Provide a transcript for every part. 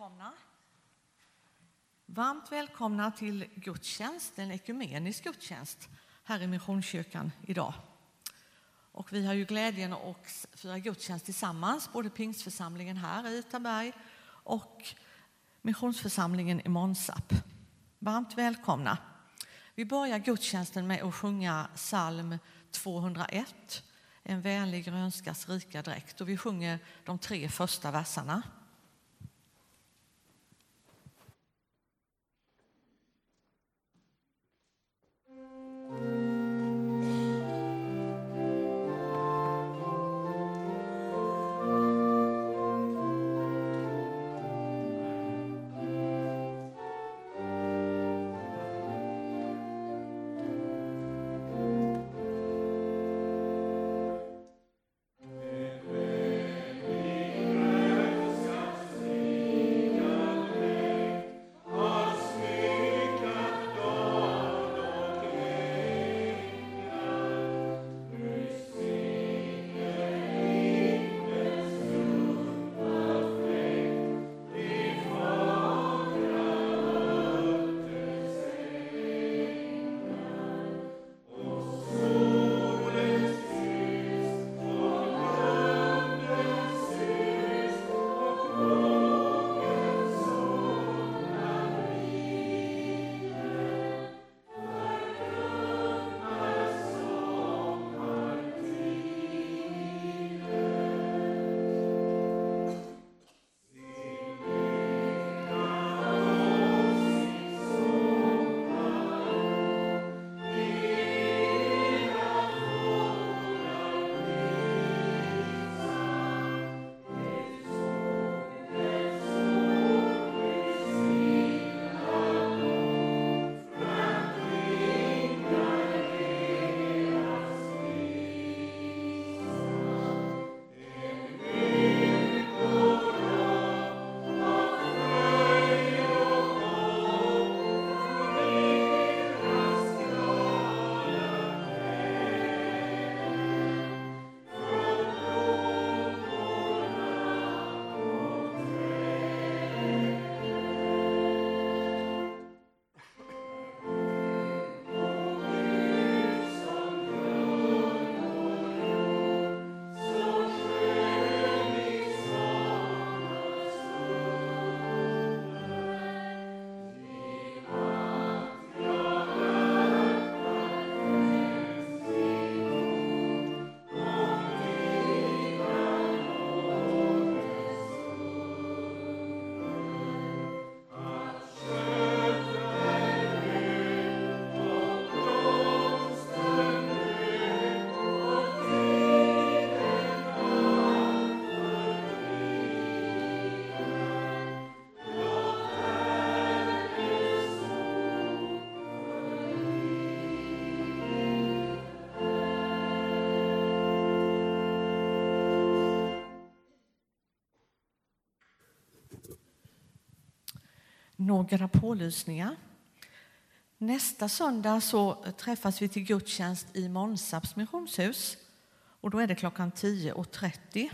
välkomna. Varmt välkomna till gudstjänst, en ekumenisk gudstjänst här i Missionskyrkan idag. Och vi har ju glädjen att fira gudstjänst tillsammans, både pingstförsamlingen här i Itaberg och missionsförsamlingen i Månsarp. Varmt välkomna. Vi börjar gudstjänsten med att sjunga psalm 201, En vänlig grönskas rika dräkt. Och vi sjunger de tre första verserna. Några pålysningar. Nästa söndag så träffas vi till gudstjänst i Månsarps missionshus. Och då är det klockan 10.30.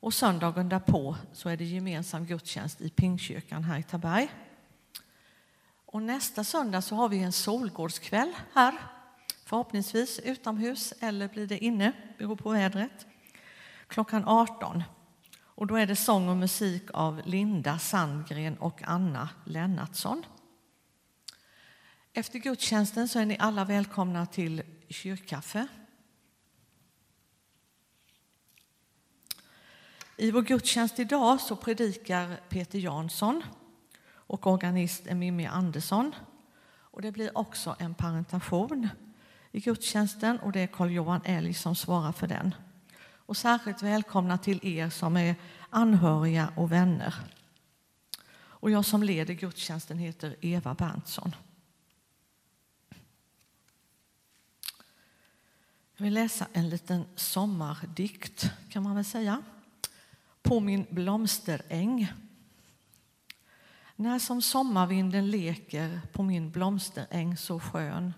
Och söndagen därpå så är det gemensam gudstjänst i Pingkyrkan här i Taberg. Och nästa söndag så har vi en solgårdskväll här. Förhoppningsvis utomhus eller blir det inne, beror på vädret. Klockan 18. Och då är det sång och musik av Linda Sandgren och Anna Lennartsson. Efter gudstjänsten så är ni alla välkomna till kyrkkaffe. I vår gudstjänst idag så predikar Peter Jansson och organist är Mimmi Andersson. Och det blir också en parentation i gudstjänsten och det är Carl-Johan Elg som svarar för den och särskilt välkomna till er som är anhöriga och vänner. Och jag som leder gudstjänsten heter Eva Berntsson. Jag vill läsa en liten sommardikt kan man väl säga. På min blomsteräng. När som sommarvinden leker på min blomsteräng så skön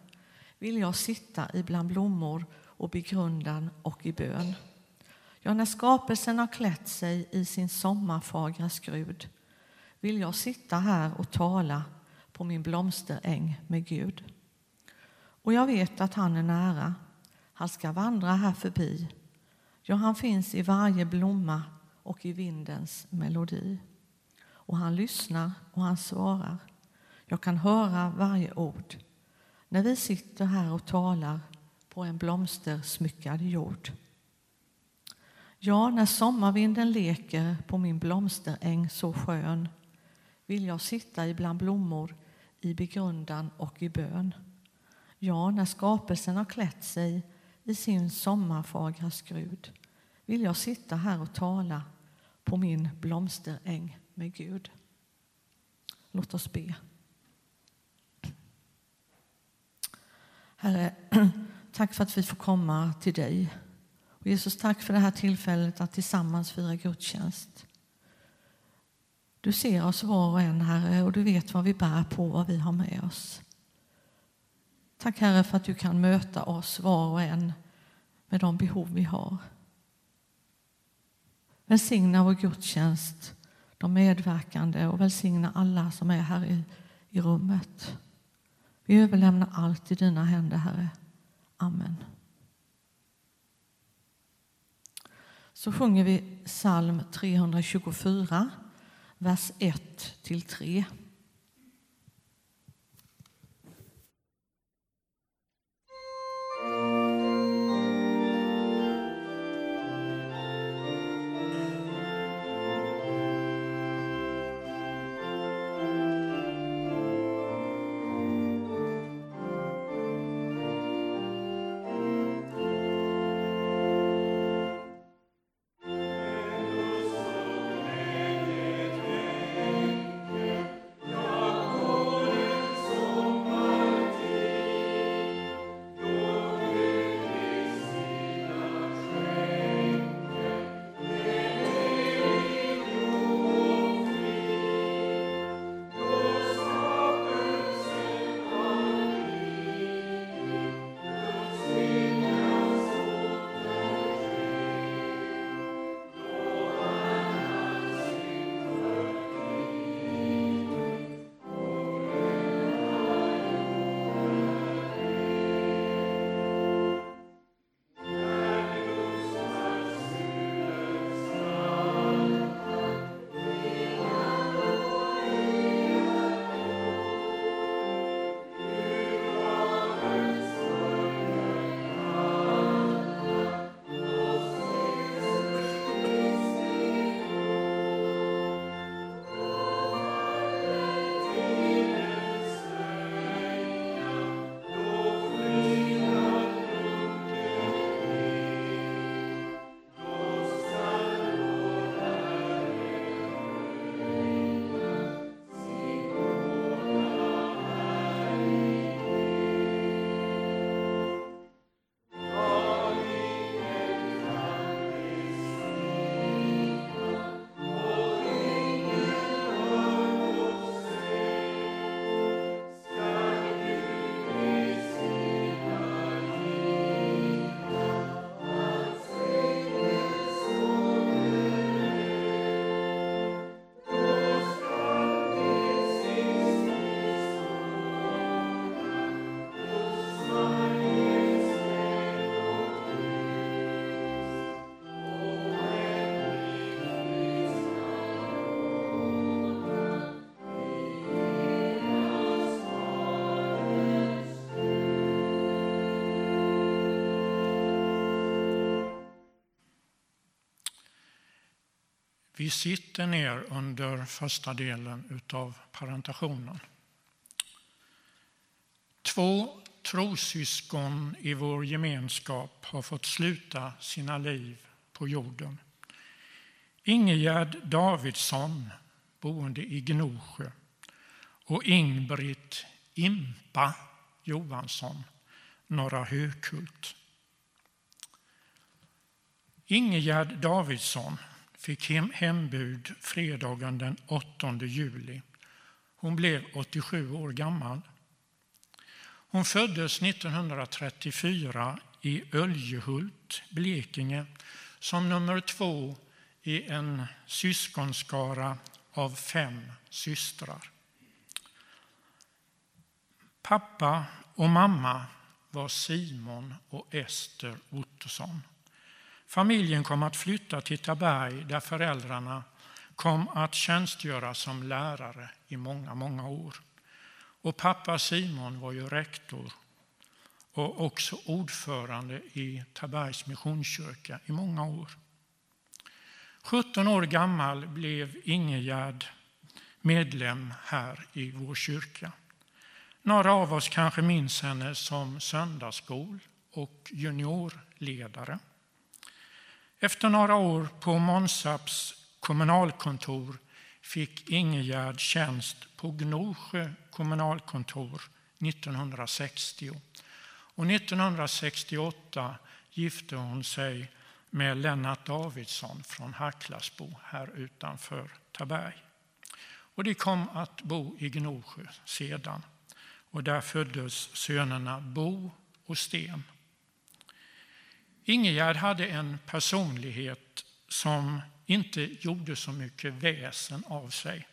vill jag sitta ibland blommor och begrundan och i bön. Ja, när skapelsen har klätt sig i sin sommarfagra skrud vill jag sitta här och tala på min blomsteräng med Gud. Och jag vet att han är nära. Han ska vandra här förbi. Ja, han finns i varje blomma och i vindens melodi. Och han lyssnar och han svarar. Jag kan höra varje ord när vi sitter här och talar på en blomstersmyckad jord. Ja, när sommarvinden leker på min blomsteräng så skön vill jag sitta ibland blommor i begrundan och i bön. Ja, när skapelsen har klätt sig i sin sommarfagra skrud vill jag sitta här och tala på min blomsteräng med Gud. Låt oss be. Herre, tack för att vi får komma till dig. Jesus, tack för det här tillfället att tillsammans fira gudstjänst. Du ser oss var och en, Herre, och du vet vad vi bär på, vad vi har med oss. Tack, Herre, för att du kan möta oss var och en med de behov vi har. Välsigna vår gudstjänst, de medverkande och välsigna alla som är här i, i rummet. Vi överlämnar allt i dina händer, Herre. Amen. Så sjunger vi psalm 324, vers 1-3. Vi sitter ner under första delen av parentationen. Två trossyskon i vår gemenskap har fått sluta sina liv på jorden. Ingegärd Davidsson, boende i Gnosjö och Ingbritt Impa Johansson, Norra Hökult. Ingegärd Davidsson fick hem hembud fredagen den 8 juli. Hon blev 87 år gammal. Hon föddes 1934 i Öljehult, Blekinge, som nummer två i en syskonskara av fem systrar. Pappa och mamma var Simon och Ester Ottosson. Familjen kom att flytta till Taberg där föräldrarna kom att tjänstgöra som lärare i många, många år. Och pappa Simon var ju rektor och också ordförande i Tabergs Missionskyrka i många år. 17 år gammal blev Ingegärd medlem här i vår kyrka. Några av oss kanske minns henne som söndagsskol och juniorledare. Efter några år på Monsaps kommunalkontor fick Ingegärd tjänst på Gnosjö kommunalkontor 1960. Och 1968 gifte hon sig med Lennart Davidsson från Hacklasbo här utanför Taberg. Och de kom att bo i Gnosjö sedan. Och där föddes sönerna Bo och Sten. Ingegärd hade en personlighet som inte gjorde så mycket väsen av sig.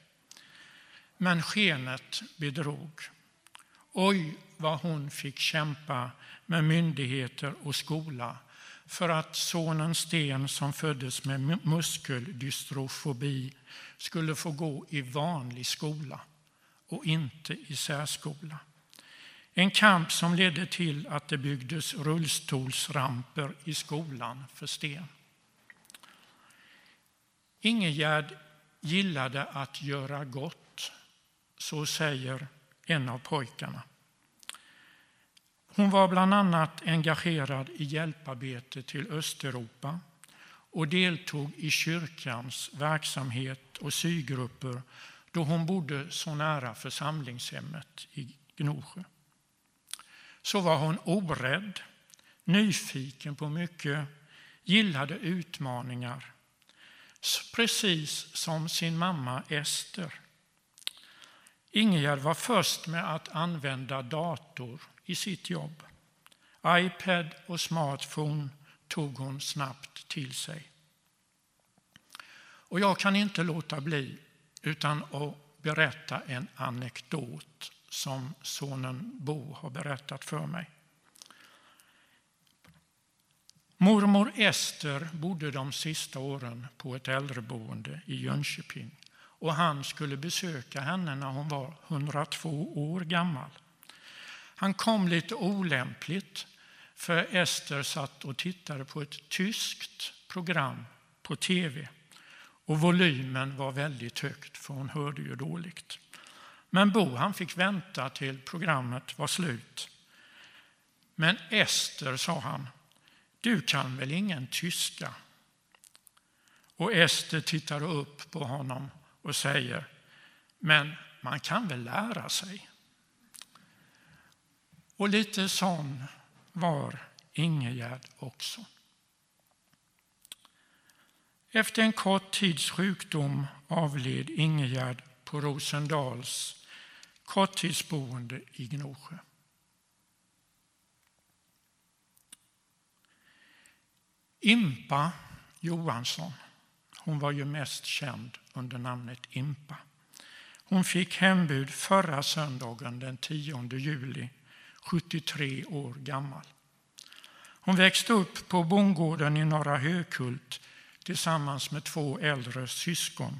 Men skenet bedrog. Oj, vad hon fick kämpa med myndigheter och skola för att sonen Sten som föddes med muskeldystrofobi skulle få gå i vanlig skola och inte i särskola. En kamp som ledde till att det byggdes rullstolsramper i skolan för Sten. Ingegärd gillade att göra gott, så säger en av pojkarna. Hon var bland annat engagerad i hjälparbete till Östeuropa och deltog i kyrkans verksamhet och sygrupper då hon bodde så nära församlingshemmet i Gnosjö. Så var hon orädd, nyfiken på mycket, gillade utmaningar. Precis som sin mamma Ester. Ingegerd var först med att använda dator i sitt jobb. iPad och smartphone tog hon snabbt till sig. Och jag kan inte låta bli utan att berätta en anekdot som sonen Bo har berättat för mig. Mormor Ester bodde de sista åren på ett äldreboende i Jönköping och han skulle besöka henne när hon var 102 år gammal. Han kom lite olämpligt för Ester satt och tittade på ett tyskt program på tv och volymen var väldigt högt för hon hörde ju dåligt. Men Bo han fick vänta till programmet var slut. Men Ester, sa han, du kan väl ingen tyska? Och Ester tittar upp på honom och säger, men man kan väl lära sig? Och lite sån var Ingegärd också. Efter en kort tids sjukdom avled Ingegärd på Rosendals korttidsboende i Gnosjö. Impa Johansson, hon var ju mest känd under namnet Impa. Hon fick hembud förra söndagen den 10 juli 73 år gammal. Hon växte upp på bondgården i Norra Hökult tillsammans med två äldre syskon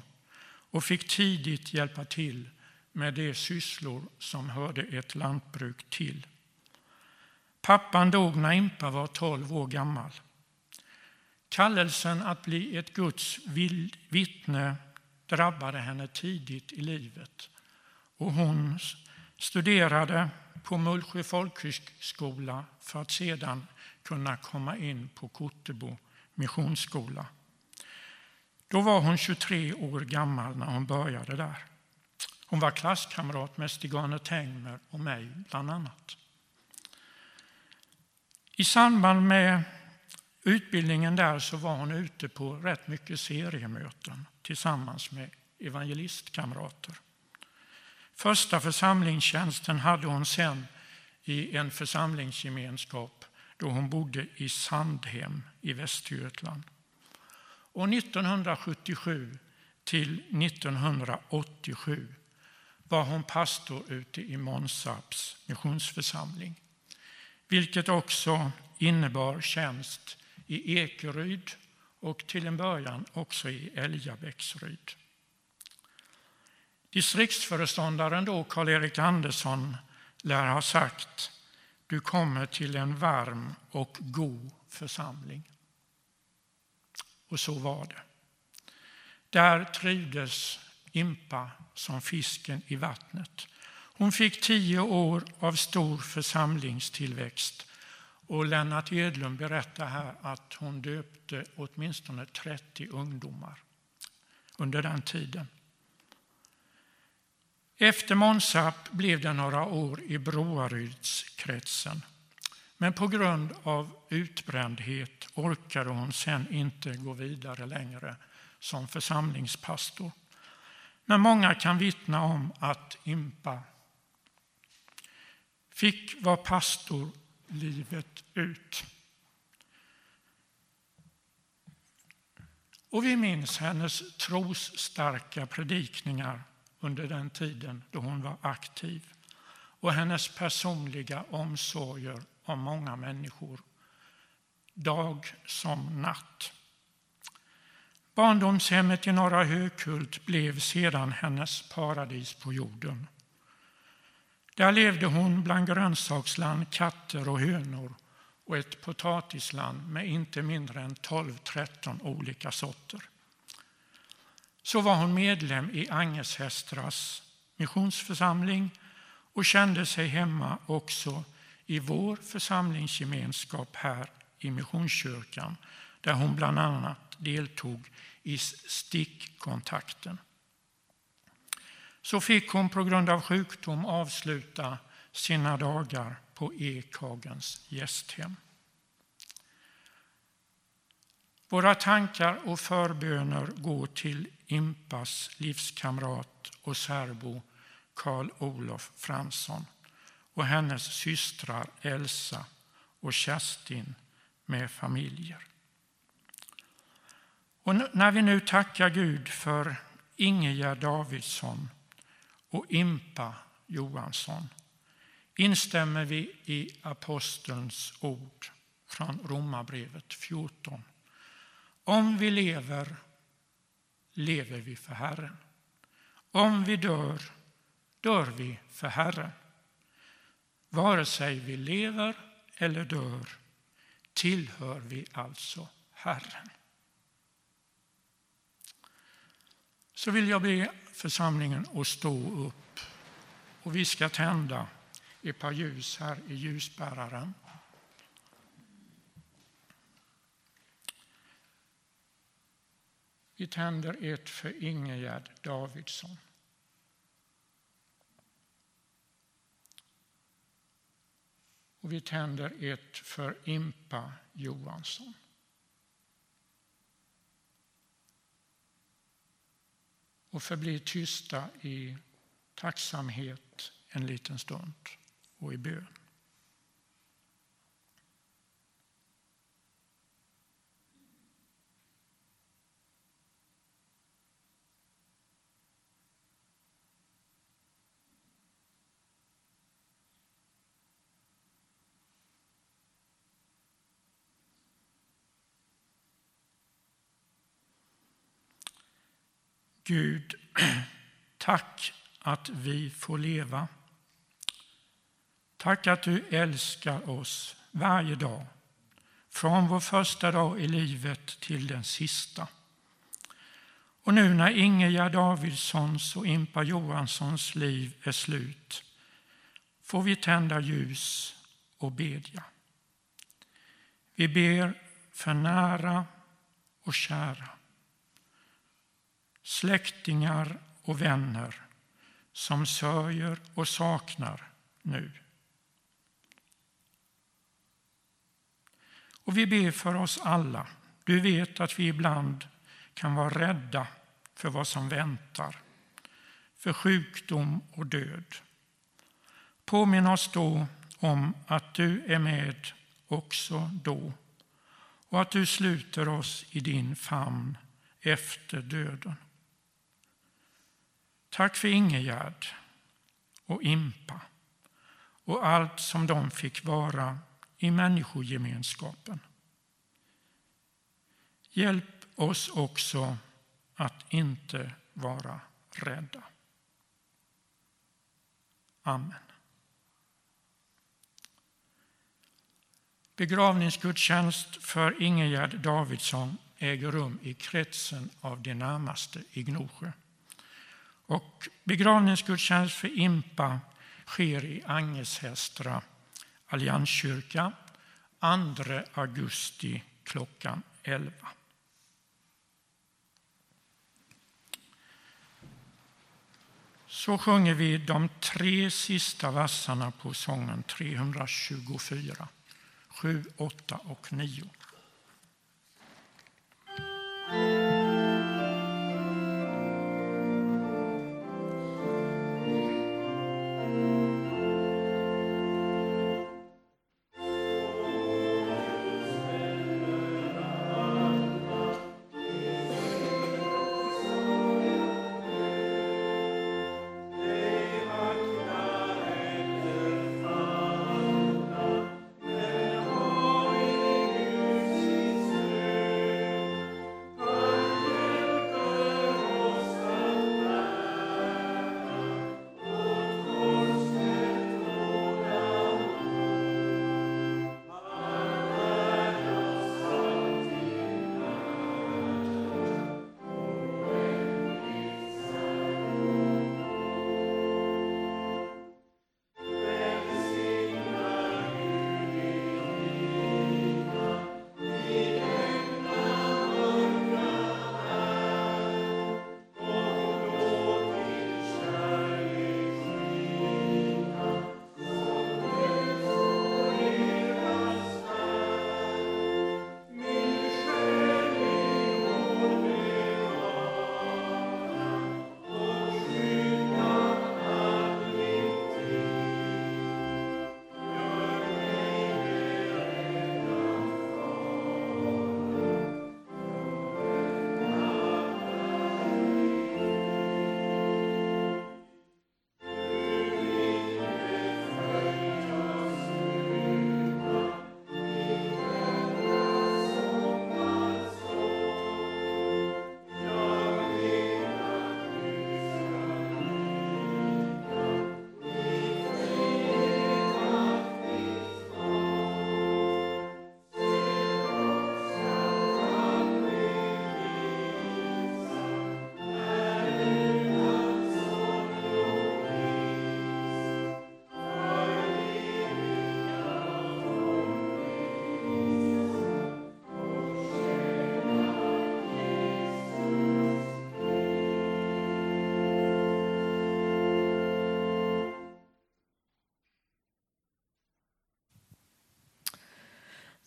och fick tidigt hjälpa till med de sysslor som hörde ett lantbruk till. Pappan dog när Impa var 12 år gammal. Kallelsen att bli ett Guds vittne drabbade henne tidigt i livet och hon studerade på Mullsjö folkhögskola för att sedan kunna komma in på Kottebo missionsskola. Då var hon 23 år gammal när hon började där. Hon var klasskamrat med Stig-Arne Tengmer och mig bland annat. I samband med utbildningen där så var hon ute på rätt mycket seriemöten tillsammans med evangelistkamrater. Första församlingstjänsten hade hon sen i en församlingsgemenskap då hon bodde i Sandhem i Västergötland. Och 1977 till 1987 var hon pastor ute i Månsarps missionsförsamling, vilket också innebar tjänst i Ekeryd och till en början också i Älgabäcksryd. Distriktsföreståndaren då, Karl-Erik Andersson, lär ha sagt du kommer till en varm och god församling. Och så var det. Där trivdes Impa som fisken i vattnet. Hon fick tio år av stor församlingstillväxt och Lennart Edlund berättar här att hon döpte åtminstone 30 ungdomar under den tiden. Efter Månsarp blev det några år i Broarydskretsen. Men på grund av utbrändhet orkade hon sen inte gå vidare längre som församlingspastor. Men många kan vittna om att Impa fick vara pastor livet ut. Och vi minns hennes trosstarka predikningar under den tiden då hon var aktiv och hennes personliga omsorger om många människor, dag som natt. Barndomshemmet i Norra Hökult blev sedan hennes paradis på jorden. Där levde hon bland grönsaksland, katter och hönor och ett potatisland med inte mindre än 12-13 olika sorter. Så var hon medlem i Angeshästras missionsförsamling och kände sig hemma också i vår församlingsgemenskap här i Missionskyrkan där hon bland annat deltog i stickkontakten. Så fick hon på grund av sjukdom avsluta sina dagar på Ekhagens gästhem. Våra tankar och förböner går till Impas livskamrat och särbo Karl Olof Fransson och hennes systrar Elsa och Kerstin med familjer. Och när vi nu tackar Gud för Ingegerd Davidsson och Impa Johansson instämmer vi i apostelns ord från Romarbrevet 14. Om vi lever, lever vi för Herren. Om vi dör, dör vi för Herren. Vare sig vi lever eller dör tillhör vi alltså Herren. Så vill jag be församlingen att stå upp och vi ska tända ett par ljus här i ljusbäraren. Vi tänder ett för Ingegerd Davidsson. Och vi tänder ett för Impa Johansson. Och förbli tysta i tacksamhet en liten stund och i bön. Gud, tack att vi får leva. Tack att du älskar oss varje dag, från vår första dag i livet till den sista. Och nu när Ingegerd Davidssons och Impa Johanssons liv är slut får vi tända ljus och bedja. Vi ber för nära och kära släktingar och vänner som sörjer och saknar nu. Och vi ber för oss alla. Du vet att vi ibland kan vara rädda för vad som väntar, för sjukdom och död. Påminn oss då om att du är med också då och att du sluter oss i din famn efter döden. Tack för Ingegärd och Impa och allt som de fick vara i människogemenskapen. Hjälp oss också att inte vara rädda. Amen. Begravningsgudstjänst för Ingegärd Davidsson äger rum i kretsen av de närmaste i Gnosjö. Och begravningsgudstjänst för Impa sker i Angeshästra Allianskyrka 2 augusti klockan 11. Så sjunger vi de tre sista verserna på sången 324, 7, 8 och 9.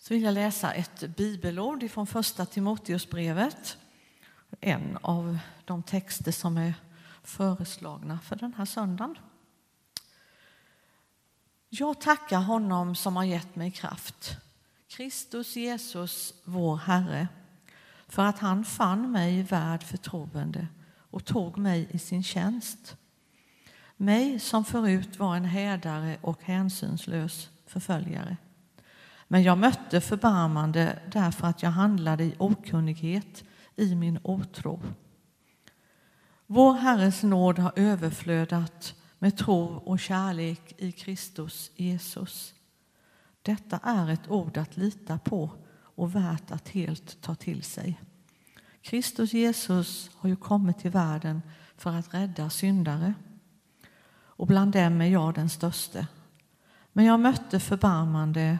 Så vill jag läsa ett bibelord från första Timoteusbrevet. En av de texter som är föreslagna för den här söndagen. Jag tackar honom som har gett mig kraft, Kristus Jesus, vår Herre, för att han fann mig värd förtroende och tog mig i sin tjänst. Mig som förut var en hädare och hänsynslös förföljare. Men jag mötte förbarmande därför att jag handlade i okunnighet i min otro. Vår Herres nåd har överflödat med tro och kärlek i Kristus Jesus. Detta är ett ord att lita på och värt att helt ta till sig. Kristus Jesus har ju kommit till världen för att rädda syndare och bland dem är jag den störste. Men jag mötte förbarmande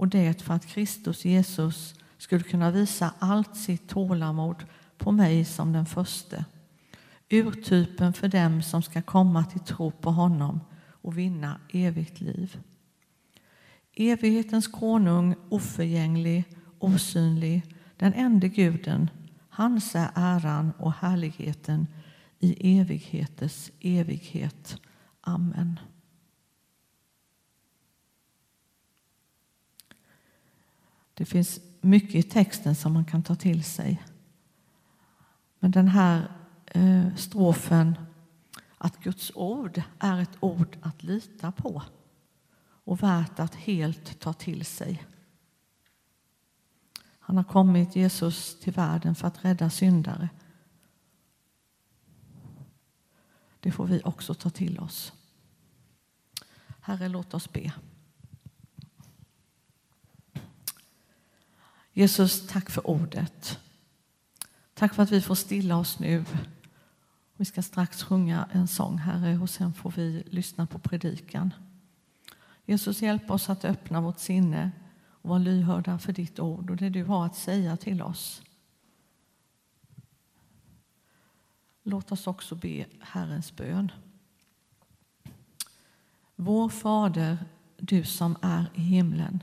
och det för att Kristus Jesus skulle kunna visa allt sitt tålamod på mig som den förste. Urtypen för dem som ska komma till tro på honom och vinna evigt liv. Evighetens konung, oförgänglig, osynlig, den enda guden, hans är äran och härligheten i evigheters evighet. Amen. Det finns mycket i texten som man kan ta till sig. Men den här eh, strofen att Guds ord är ett ord att lita på och värt att helt ta till sig. Han har kommit, Jesus, till världen för att rädda syndare. Det får vi också ta till oss. Herre, låt oss be. Jesus, tack för ordet. Tack för att vi får stilla oss nu. Vi ska strax sjunga en sång, Herre, och sen får vi lyssna på predikan. Jesus, hjälp oss att öppna vårt sinne och vara lyhörda för ditt ord och det du har att säga till oss. Låt oss också be Herrens bön. Vår Fader, du som är i himlen.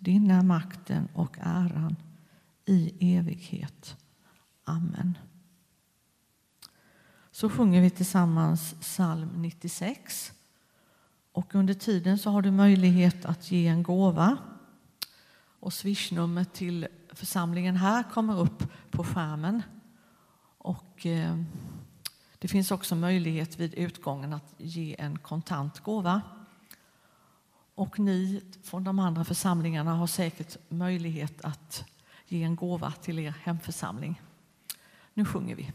din är makten och äran i evighet. Amen. Så sjunger vi tillsammans psalm 96. Och under tiden så har du möjlighet att ge en gåva. Och swishnumret till församlingen här kommer upp på skärmen. Och eh, det finns också möjlighet vid utgången att ge en kontant gåva. Och ni från de andra församlingarna har säkert möjlighet att ge en gåva till er hemförsamling. Nu sjunger vi.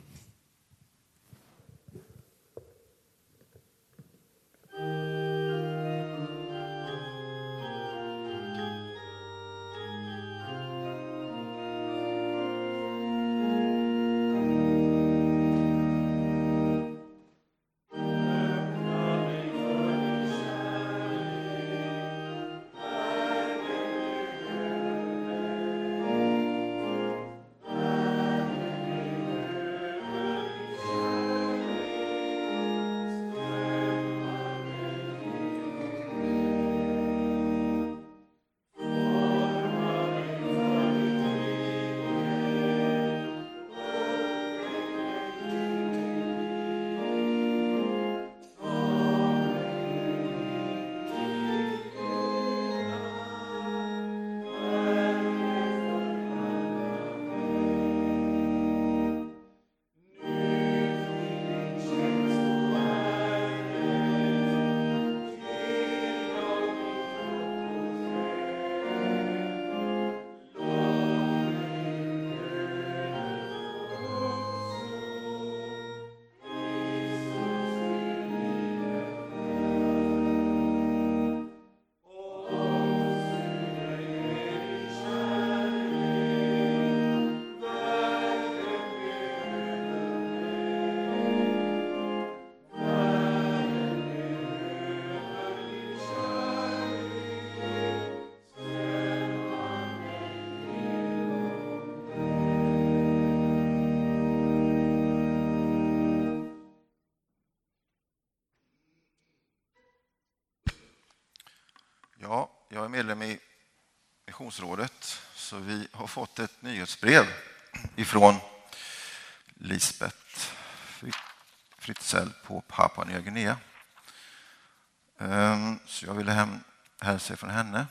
Jag är medlem i Missionsrådet så vi har fått ett nyhetsbrev ifrån Lisbeth Fritzell på Papua Nya Guinea. Ehm, så jag ville hem, hälsa från henne.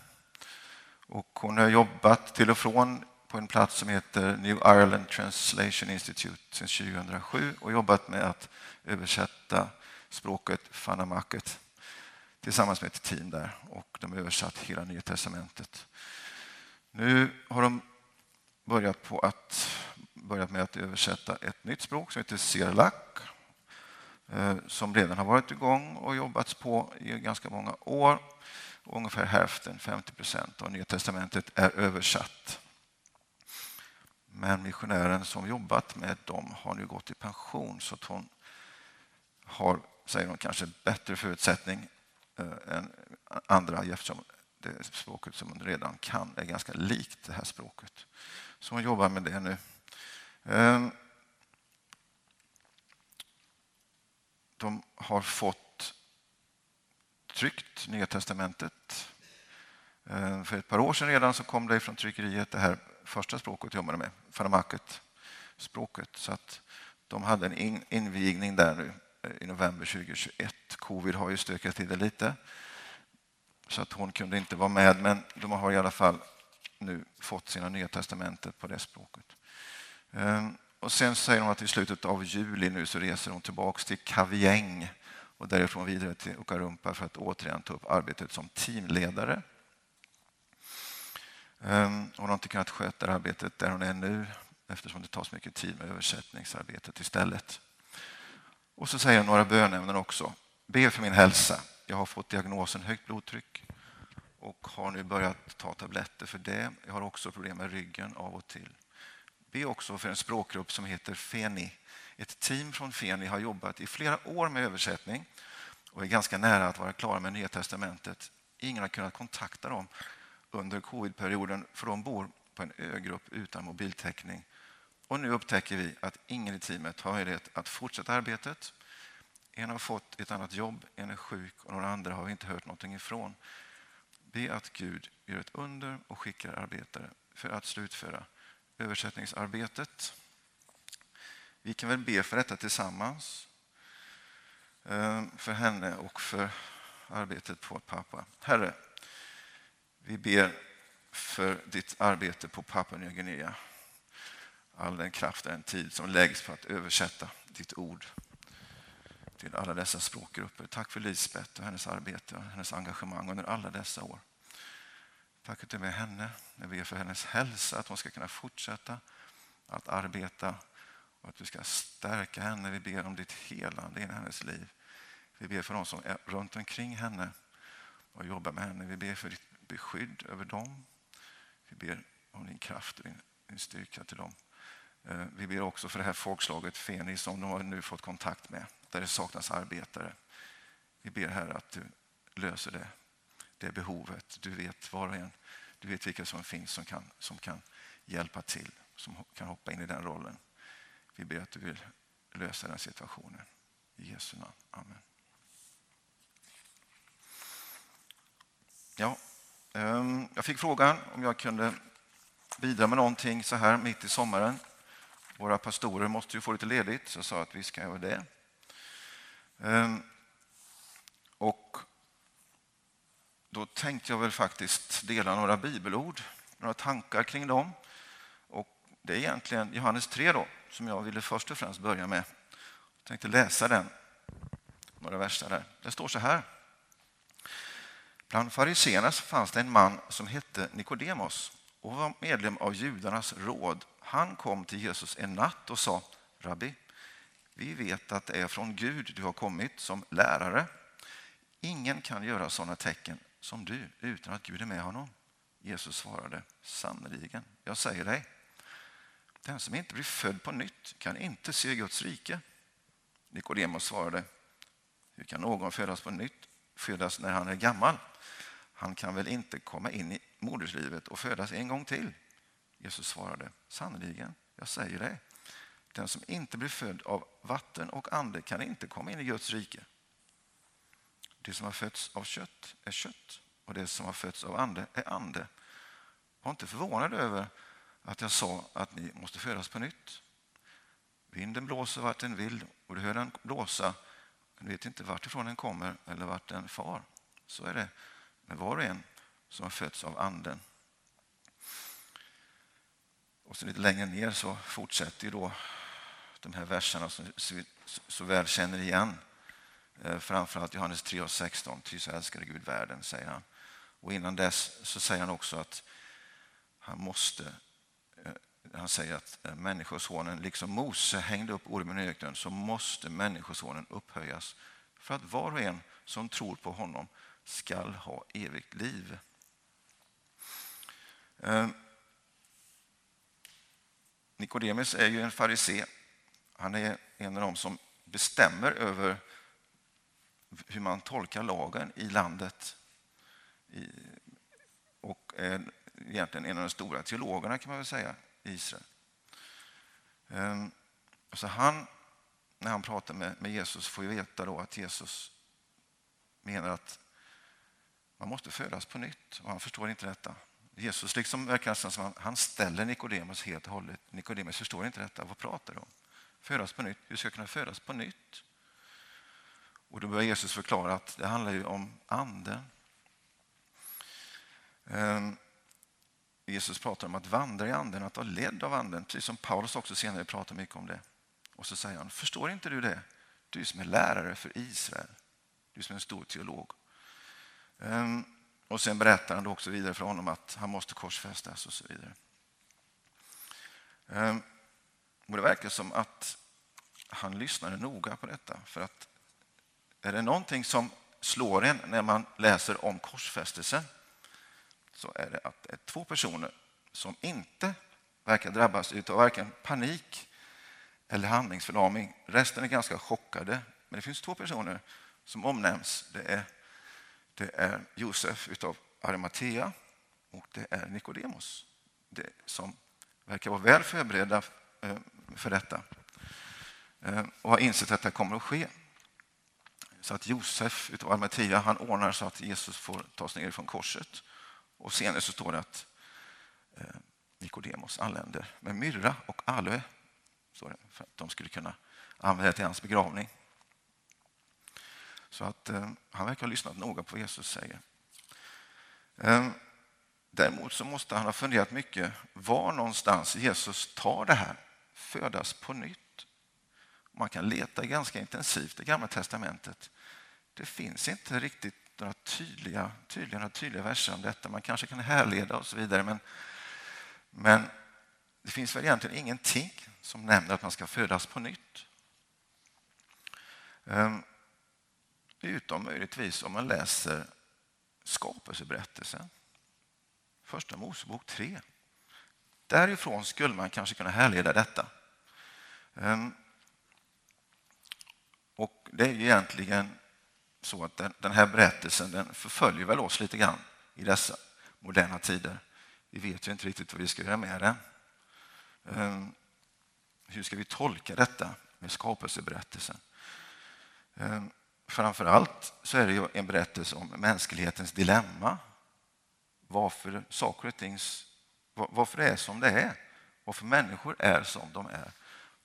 Och hon har jobbat till och från på en plats som heter New Ireland Translation Institute sedan 2007 och jobbat med att översätta språket fanamaket tillsammans med ett team där och de har översatt hela Nya Testamentet. Nu har de börjat, på att, börjat med att översätta ett nytt språk som heter Sirlak eh, som redan har varit igång och jobbats på i ganska många år. Ungefär hälften, 50 procent av Nya Testamentet är översatt. Men missionären som jobbat med dem har nu gått i pension så att hon har, säger hon, kanske bättre förutsättning Eh, än andra eftersom det språket som hon redan kan är ganska likt det här språket. Så hon jobbar med det nu. Eh, de har fått tryckt, Nya testamentet. Eh, för ett par år sedan redan så kom det från tryckeriet det här första språket jag jobbade med, Faramaket språket. Så att de hade en invigning där nu Eh, i november 2021. Covid har ju stökat till det lite så att hon kunde inte vara med, men de har i alla fall nu fått sina Nya testamentet på det språket. Ehm, och sen säger hon att i slutet av juli nu så reser hon tillbaks till Kavieng och därifrån vidare till Ukarumpa för att återigen ta upp arbetet som teamledare. Ehm, hon har inte kunnat sköta arbetet där hon är nu eftersom det tar så mycket tid med översättningsarbetet istället. Och så säger jag några bönämnen också. Be för min hälsa. Jag har fått diagnosen högt blodtryck och har nu börjat ta tabletter för det. Jag har också problem med ryggen av och till. Be också för en språkgrupp som heter FENI. Ett team från FENI har jobbat i flera år med översättning och är ganska nära att vara klara med Nya testamentet. Ingen har kunnat kontakta dem under covidperioden för de bor på en ögrupp utan mobiltäckning. Och nu upptäcker vi att ingen i teamet har möjlighet att fortsätta arbetet. En har fått ett annat jobb, en är sjuk och några andra har vi inte hört någonting ifrån. Be att Gud gör ett under och skickar arbetare för att slutföra översättningsarbetet. Vi kan väl be för detta tillsammans. Eh, för henne och för arbetet på pappa. Herre, vi ber för ditt arbete på Papua Nya Guinea. All den kraft och den tid som läggs på att översätta ditt ord till alla dessa språkgrupper. Tack för Lisbeth och hennes arbete och hennes engagemang under alla dessa år. Tack att du är med henne. Jag ber för hennes hälsa, att hon ska kunna fortsätta att arbeta och att du ska stärka henne. Vi ber om ditt helande i hennes liv. Vi ber för de som är runt omkring henne och jobbar med henne. Vi ber för ditt beskydd över dem. Vi ber om din kraft och din, din styrka till dem. Eh, vi ber också för det här folkslaget Feni som de har nu fått kontakt med, där det saknas arbetare. Vi ber här att du löser det, det behovet. Du vet var och en. Du vet vilka som finns som kan, som kan hjälpa till, som kan hoppa in i den rollen. Vi ber att du vill lösa den situationen. I Jesu namn. Amen. Ja, ehm, jag fick frågan om jag kunde bidra med någonting så här mitt i sommaren. Våra pastorer måste ju få lite ledigt, så jag sa att vi ska göra det. Ehm, och då tänkte jag väl faktiskt dela några bibelord, några tankar kring dem. Och det är egentligen Johannes 3 då, som jag ville först och främst börja med. Jag tänkte läsa den, några verser där. Det står så här. Bland fariséerna fanns det en man som hette Nikodemos och var medlem av judarnas råd. Han kom till Jesus en natt och sa Rabbi, vi vet att det är från Gud du har kommit som lärare. Ingen kan göra sådana tecken som du utan att Gud är med honom. Jesus svarade sannerligen, jag säger dig, den som inte blir född på nytt kan inte se Guds rike. Nikodemus svarade, hur kan någon födas på nytt, födas när han är gammal? Han kan väl inte komma in i moderslivet och födas en gång till? Jesus svarade, sannerligen, jag säger det. Den som inte blir född av vatten och ande kan inte komma in i Guds rike. Det som har fötts av kött är kött och det som har fötts av ande är ande. Var inte förvånad över att jag sa att ni måste födas på nytt. Vinden blåser vart den vill och du hör den blåsa men vet inte vartifrån den kommer eller vart den far. Så är det med var och en som har fötts av anden. Och så lite längre ner så fortsätter ju då de här verserna som vi så väl känner igen. Eh, framförallt Johannes 3 och 16. Ty så älskade Gud världen, säger han. Och innan dess så säger han också att han måste eh, han säger att eh, Människosonen, liksom Mose hängde upp ormen i öknen, så måste Människosonen upphöjas för att var och en som tror på honom skall ha evigt liv. Nikodemus är ju en farisé. Han är en av dem som bestämmer över hur man tolkar lagen i landet. Och är egentligen en av de stora teologerna kan man väl säga i Israel. Ehm, så han, när han pratar med, Jesus får ju veta då att Jesus menar att Man måste födas på nytt och han förstår inte detta. Jesus liksom verkar nästan som han, han ställer Nikodemus helt och hållet. Nikodemus förstår inte detta. Vad pratar du om? Födas på nytt? Hur ska jag kunna födas på nytt? Och då börjar Jesus förklara att det handlar ju om anden. Ehm, Jesus pratar om att vandra i anden, att vara ledd av anden, precis som Paulus också senare pratar mycket om det. Och så säger han, förstår inte du det? Du som är lärare för Israel, du som är en stor teolog. Ehm, och sen berättar han också vidare för honom att han måste korsfästas och så vidare. Ehm, och det verkar som att han lyssnade noga på detta. För att är det någonting som slår en när man läser om korsfästelsen så är det att det är två personer som inte verkar drabbas av varken panik eller handlingsförlamning. Resten är ganska chockade. Men det finns två personer som omnämns. Det är, det är Josef utav Arimathea och det är Nikodemos det som verkar vara väl förberedda eh, för detta eh, och har insett att det kommer att ske. Så att Josef utav Arimathea han ordnar så att Jesus får tas ner från korset. Och senare så står det att eh, Nikodemus Nikodemos anländer med myrra och aloe står det, för att de skulle kunna använda det till hans begravning. Så att eh, han verkar ha lyssnat noga på vad Jesus säger. Eh, däremot så måste han ha funderat mycket var någonstans Jesus tar det här, födas på nytt. Man kan leta ganska intensivt i Gamla testamentet. Det finns inte riktigt några tydliga, tydliga, några tydliga verser om detta. Man kanske kan härleda och så vidare. Men, men det finns väl egentligen ingenting som nämner att man ska födas på nytt. Ehm, Utom möjligtvis om man läser skapelseberättelsen. Första Mosebok 3. Därifrån skulle man kanske kunna härleda detta. Ehm, och Det är ju egentligen så att den, här berättelsen den förföljer väl oss lite grann i dessa moderna tider. Vi vet ju inte riktigt vad vi ska göra med den. Ehm, hur ska vi tolka detta med skapelseberättelsen? Ehm, Framför allt så är det ju en berättelse om mänsklighetens dilemma. Varför saker och ting varför det är som det är. Varför människor är som de är.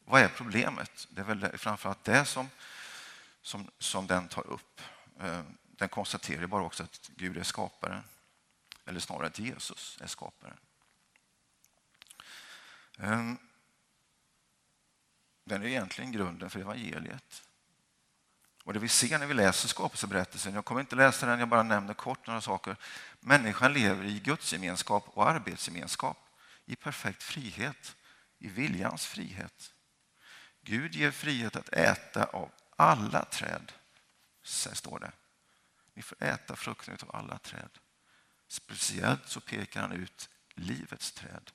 Vad är problemet? Det är väl framförallt det som som, som den tar upp. Eh, den konstaterar bara också att Gud är skaparen. Eller snarare att Jesus är skaparen. Eh, den är egentligen grunden för evangeliet. Och Det vi ser när vi läser skapelseberättelsen, jag kommer inte läsa den, jag bara nämner kort några saker. Människan lever i gudsgemenskap och arbetsgemenskap, i perfekt frihet, i viljans frihet. Gud ger frihet att äta av alla träd, så står det. Ni får äta frukten av alla träd. Speciellt så pekar han ut livets träd.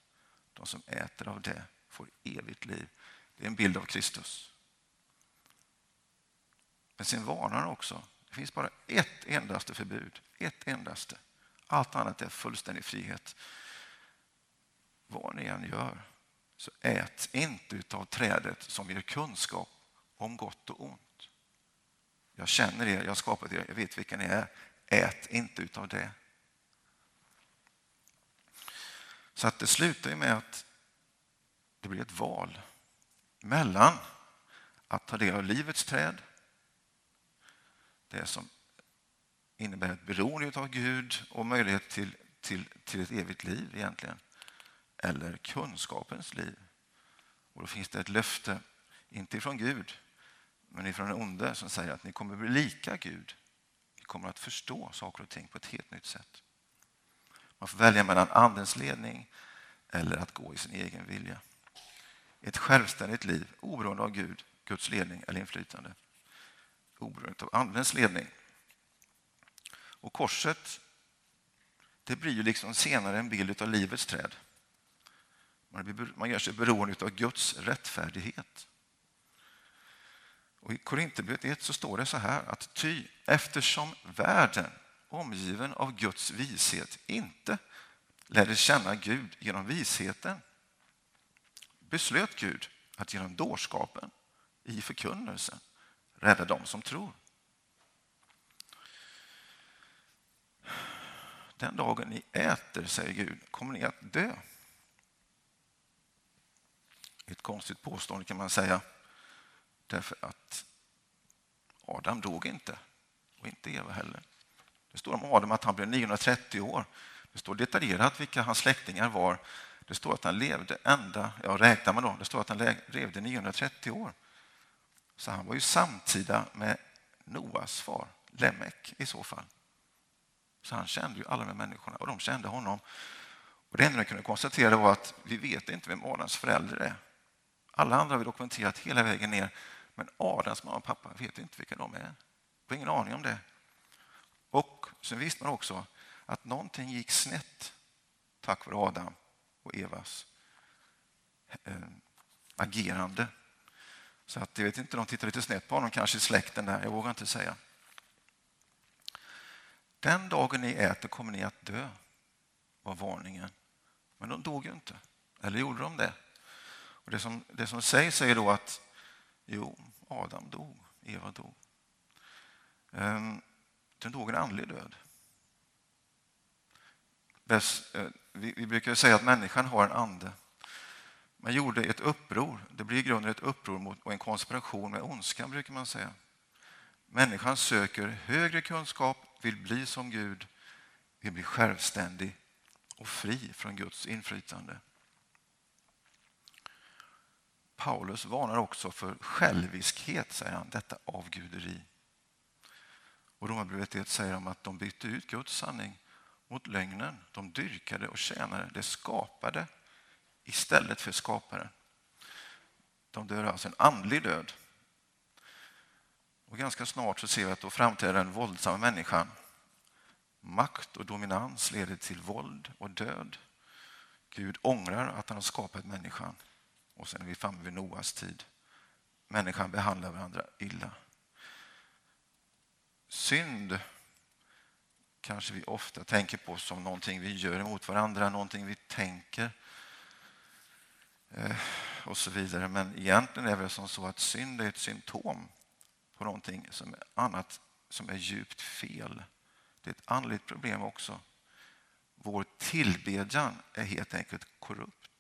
De som äter av det får evigt liv. Det är en bild av Kristus. Men sen varnar han också. Det finns bara ett endaste förbud. Ett endaste. Allt annat är fullständig frihet. Vad ni än gör, så ät inte av trädet som ger kunskap om gott och ont. Jag känner er, jag har skapat er, jag vet vilka ni är. Ät inte utav det. Så att det slutar med att det blir ett val mellan att ta del av livets träd, det som innebär ett beroende av Gud och möjlighet till, till, till ett evigt liv egentligen, eller kunskapens liv. Och då finns det ett löfte, inte ifrån Gud, men ifrån den onde som säger att ni kommer bli lika Gud. Ni kommer att förstå saker och ting på ett helt nytt sätt. Man får välja mellan andens ledning eller att gå i sin egen vilja. Ett självständigt liv oberoende av Gud, Guds ledning eller inflytande. Oberoende av andens ledning. Och korset det blir ju liksom senare en bild av livets träd. Man gör sig beroende av Guds rättfärdighet. Och I Korinthierbrevet 1 så står det så här att ty eftersom världen omgiven av Guds vishet inte lärde känna Gud genom visheten beslöt Gud att genom dårskapen i förkunnelsen rädda dem som tror. den dagen ni äter, säger Gud, kommer ni att dö. Ett konstigt påstående kan man säga, därför att Adam dog inte och inte Eva heller. Det står om Adam att han blev 930 år. Det står detaljerat vilka hans släktingar var. Det står att han levde ända, ja räknar man då, det står att han levde 930 år. Så han var ju samtida med Noas far, Lemek i så fall. Så han kände ju alla de människorna och de kände honom. Och det enda vi kunde konstatera var att vi vet inte vem Adams förälder är. Alla andra har vi dokumenterat hela vägen ner. Men Adams mamma och pappa vet inte vilka de är. har ingen aning om det. Och sen visste man också att någonting gick snett tack vare Adam och Evas eh, agerande. Så att jag vet inte, de tittar lite snett på honom kanske i släkten där, jag vågar inte säga. Den dagen ni äter kommer ni att dö, var varningen. Men de dog ju inte. Eller gjorde de det? Och det, som, det som sägs är då att jo, Adam dog, Eva dog. Um, den dog en andlig död. Eh, vi brukar säga att människan har en ande. Man gjorde ett uppror. Det blir i grunden ett uppror mot, och en konspiration med ondskan, brukar man säga. Människan söker högre kunskap, vill bli som Gud, vill bli självständig och fri från Guds inflytande. Paulus varnar också för själviskhet, säger han, detta avguderi. Och Romarbrevet 1 säger om att de bytte ut Guds sanning mot lögnen. De dyrkade och tjänade det skapade istället för skaparen. De dör alltså en andlig död. Och ganska snart så ser vi att då framträder den våldsamma människan. Makt och dominans leder till våld och död. Gud ångrar att han har skapat människan. Och sen är vi framme vid Noas tid. Människan behandlar varandra illa. Synd kanske vi ofta tänker på som någonting vi gör emot varandra, någonting vi tänker Eh, och så vidare. Men egentligen är det som så att synd är ett symptom på någonting som är annat som är djupt fel. Det är ett andligt problem också. Vår tillbedjan är helt enkelt korrupt.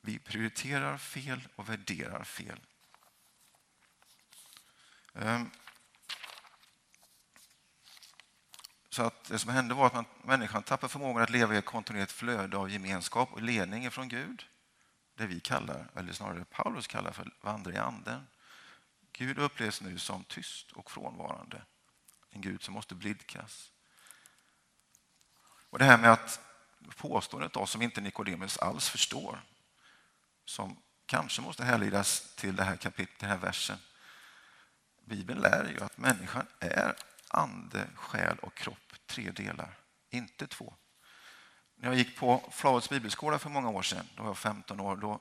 Vi prioriterar fel och värderar fel. Ehm, så att det som hände var att man, människan tappade förmågan att leva i ett kontinuerligt flöde av gemenskap och ledning från Gud. Det vi kallar, eller snarare Paulus kallar för vandra i anden. Gud upplevs nu som tyst och frånvarande. En Gud som måste blidkas. Och det här med att påståendet då, som inte Nikodemus alls förstår, som kanske måste härledas till det här kapitlet, den här versen. Bibeln lär ju att människan är ande, själ och kropp, tre delar, inte två. När jag gick på Flavets bibelskola för många år sedan, då var jag 15 år, då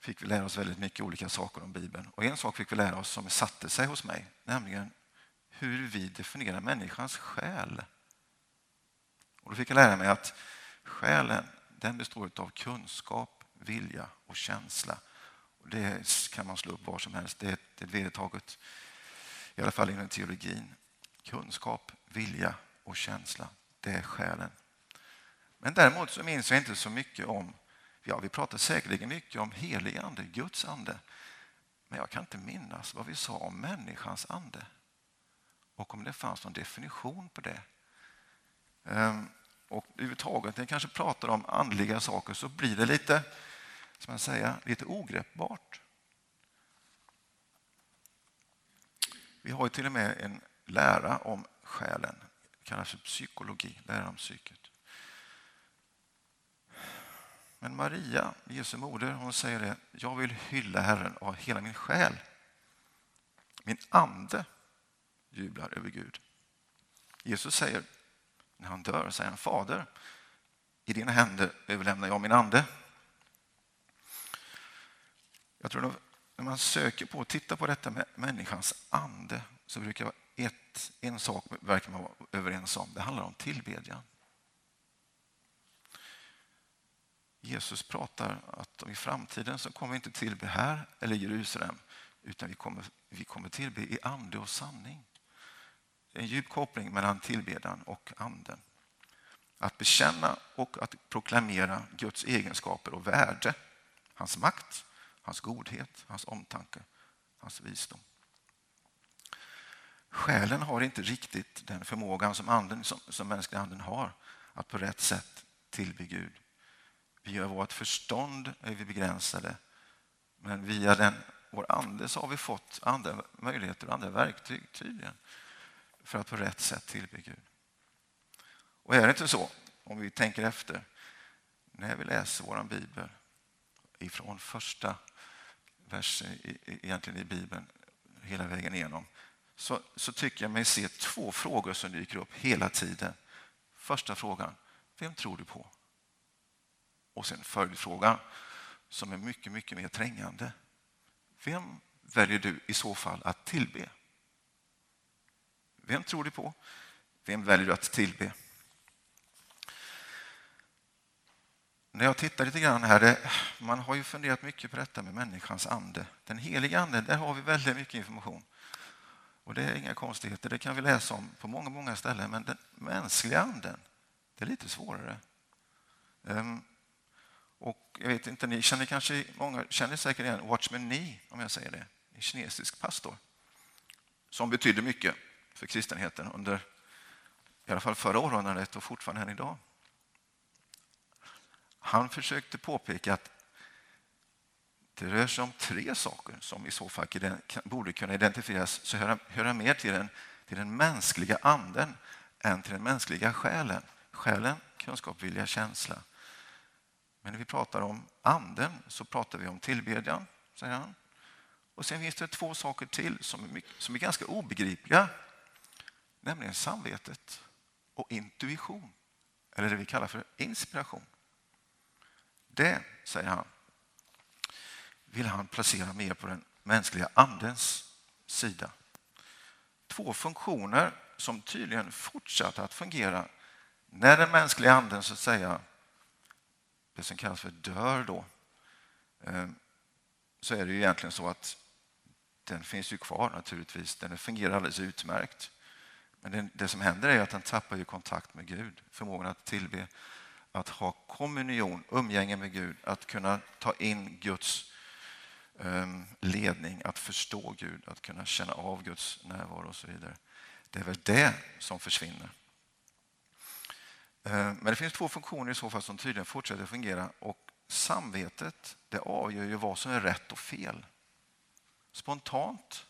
fick vi lära oss väldigt mycket olika saker om Bibeln. Och en sak fick vi lära oss som satte sig hos mig, nämligen hur vi definierar människans själ. Och då fick jag lära mig att själen den består av kunskap, vilja och känsla. Och det kan man slå upp var som helst. Det är ett vedertaget, i alla fall inom teologin. Kunskap, vilja och känsla, det är själen. Men däremot så minns jag inte så mycket om, ja vi pratar säkerligen mycket om helig ande, Guds ande. Men jag kan inte minnas vad vi sa om människans ande. Och om det fanns någon definition på det. Ehm, och överhuvudtaget när jag kanske pratar om andliga saker så blir det lite, som man säger, lite ogreppbart. Vi har ju till och med en lära om själen. Det kallas för psykologi, lära om psyket. Men Maria, Jesu moder, hon säger det. Jag vill hylla Herren av hela min själ. Min ande jublar över Gud. Jesus säger, när han dör, säger han Fader, i dina händer överlämnar jag min ande. Jag tror att när man söker på och tittar på detta med människans ande så brukar det vara ett, en sak verkar man vara överens om. Det handlar om tillbedjan. Jesus pratar att i framtiden så kommer vi inte tillbe här eller Jerusalem utan vi kommer, vi kommer tillbe i ande och sanning. en djup koppling mellan tillbedjan och anden. Att bekänna och att proklamera Guds egenskaper och värde, hans makt, hans godhet, hans omtanke, hans visdom. Själen har inte riktigt den förmågan som, anden, som, som mänskliga anden har att på rätt sätt tillbe Gud. Via vårt förstånd är vi begränsade, men via den, vår ande så har vi fått andra möjligheter och andra verktyg tydligen för att på rätt sätt tillbe Gud. Och är det inte så, om vi tänker efter, när vi läser vår bibel ifrån första versen egentligen i Bibeln hela vägen igenom så, så tycker jag mig se två frågor som dyker upp hela tiden. Första frågan, vem tror du på? Och sen följdfrågan som är mycket, mycket mer trängande. Vem väljer du i så fall att tillbe? Vem tror du på? Vem väljer du att tillbe? När jag tittar lite grann här, det, man har ju funderat mycket på detta med människans ande. Den heliga anden, där har vi väldigt mycket information. Och det är inga konstigheter, det kan vi läsa om på många, många ställen. Men den mänskliga anden, det är lite svårare. Um, och jag vet inte, ni känner kanske, många känner säkert igen Watchman Nee, om jag säger det. En kinesisk pastor som betydde mycket för kristenheten under i alla fall förra århundradet och fortfarande än idag. Han försökte påpeka att det rör sig om tre saker som i så fall borde kunna identifieras så höra, höra mer till den, till den mänskliga anden än till den mänskliga själen. Själen, kunskap, vilja, känsla. Men när vi pratar om anden så pratar vi om tillbedjan, säger han. Och sen finns det två saker till som är, mycket, som är ganska obegripliga. Nämligen samvetet och intuition. Eller det vi kallar för inspiration. Det, säger han, vill han placera mer på den mänskliga andens sida. Två funktioner som tydligen fortsatte att fungera när den mänskliga anden så att säga, det som kallas för dör då, eh, så är det ju egentligen så att den finns ju kvar naturligtvis. Den fungerar alldeles utmärkt. Men det, det som händer är att den tappar ju kontakt med Gud, förmågan att tillbe, att ha kommunion, umgänge med Gud, att kunna ta in Guds Ehm, ledning, att förstå Gud, att kunna känna av Guds närvaro och så vidare. Det är väl det som försvinner. Ehm, men det finns två funktioner i så fall som tydligen fortsätter fungera och samvetet det avgör ju vad som är rätt och fel. Spontant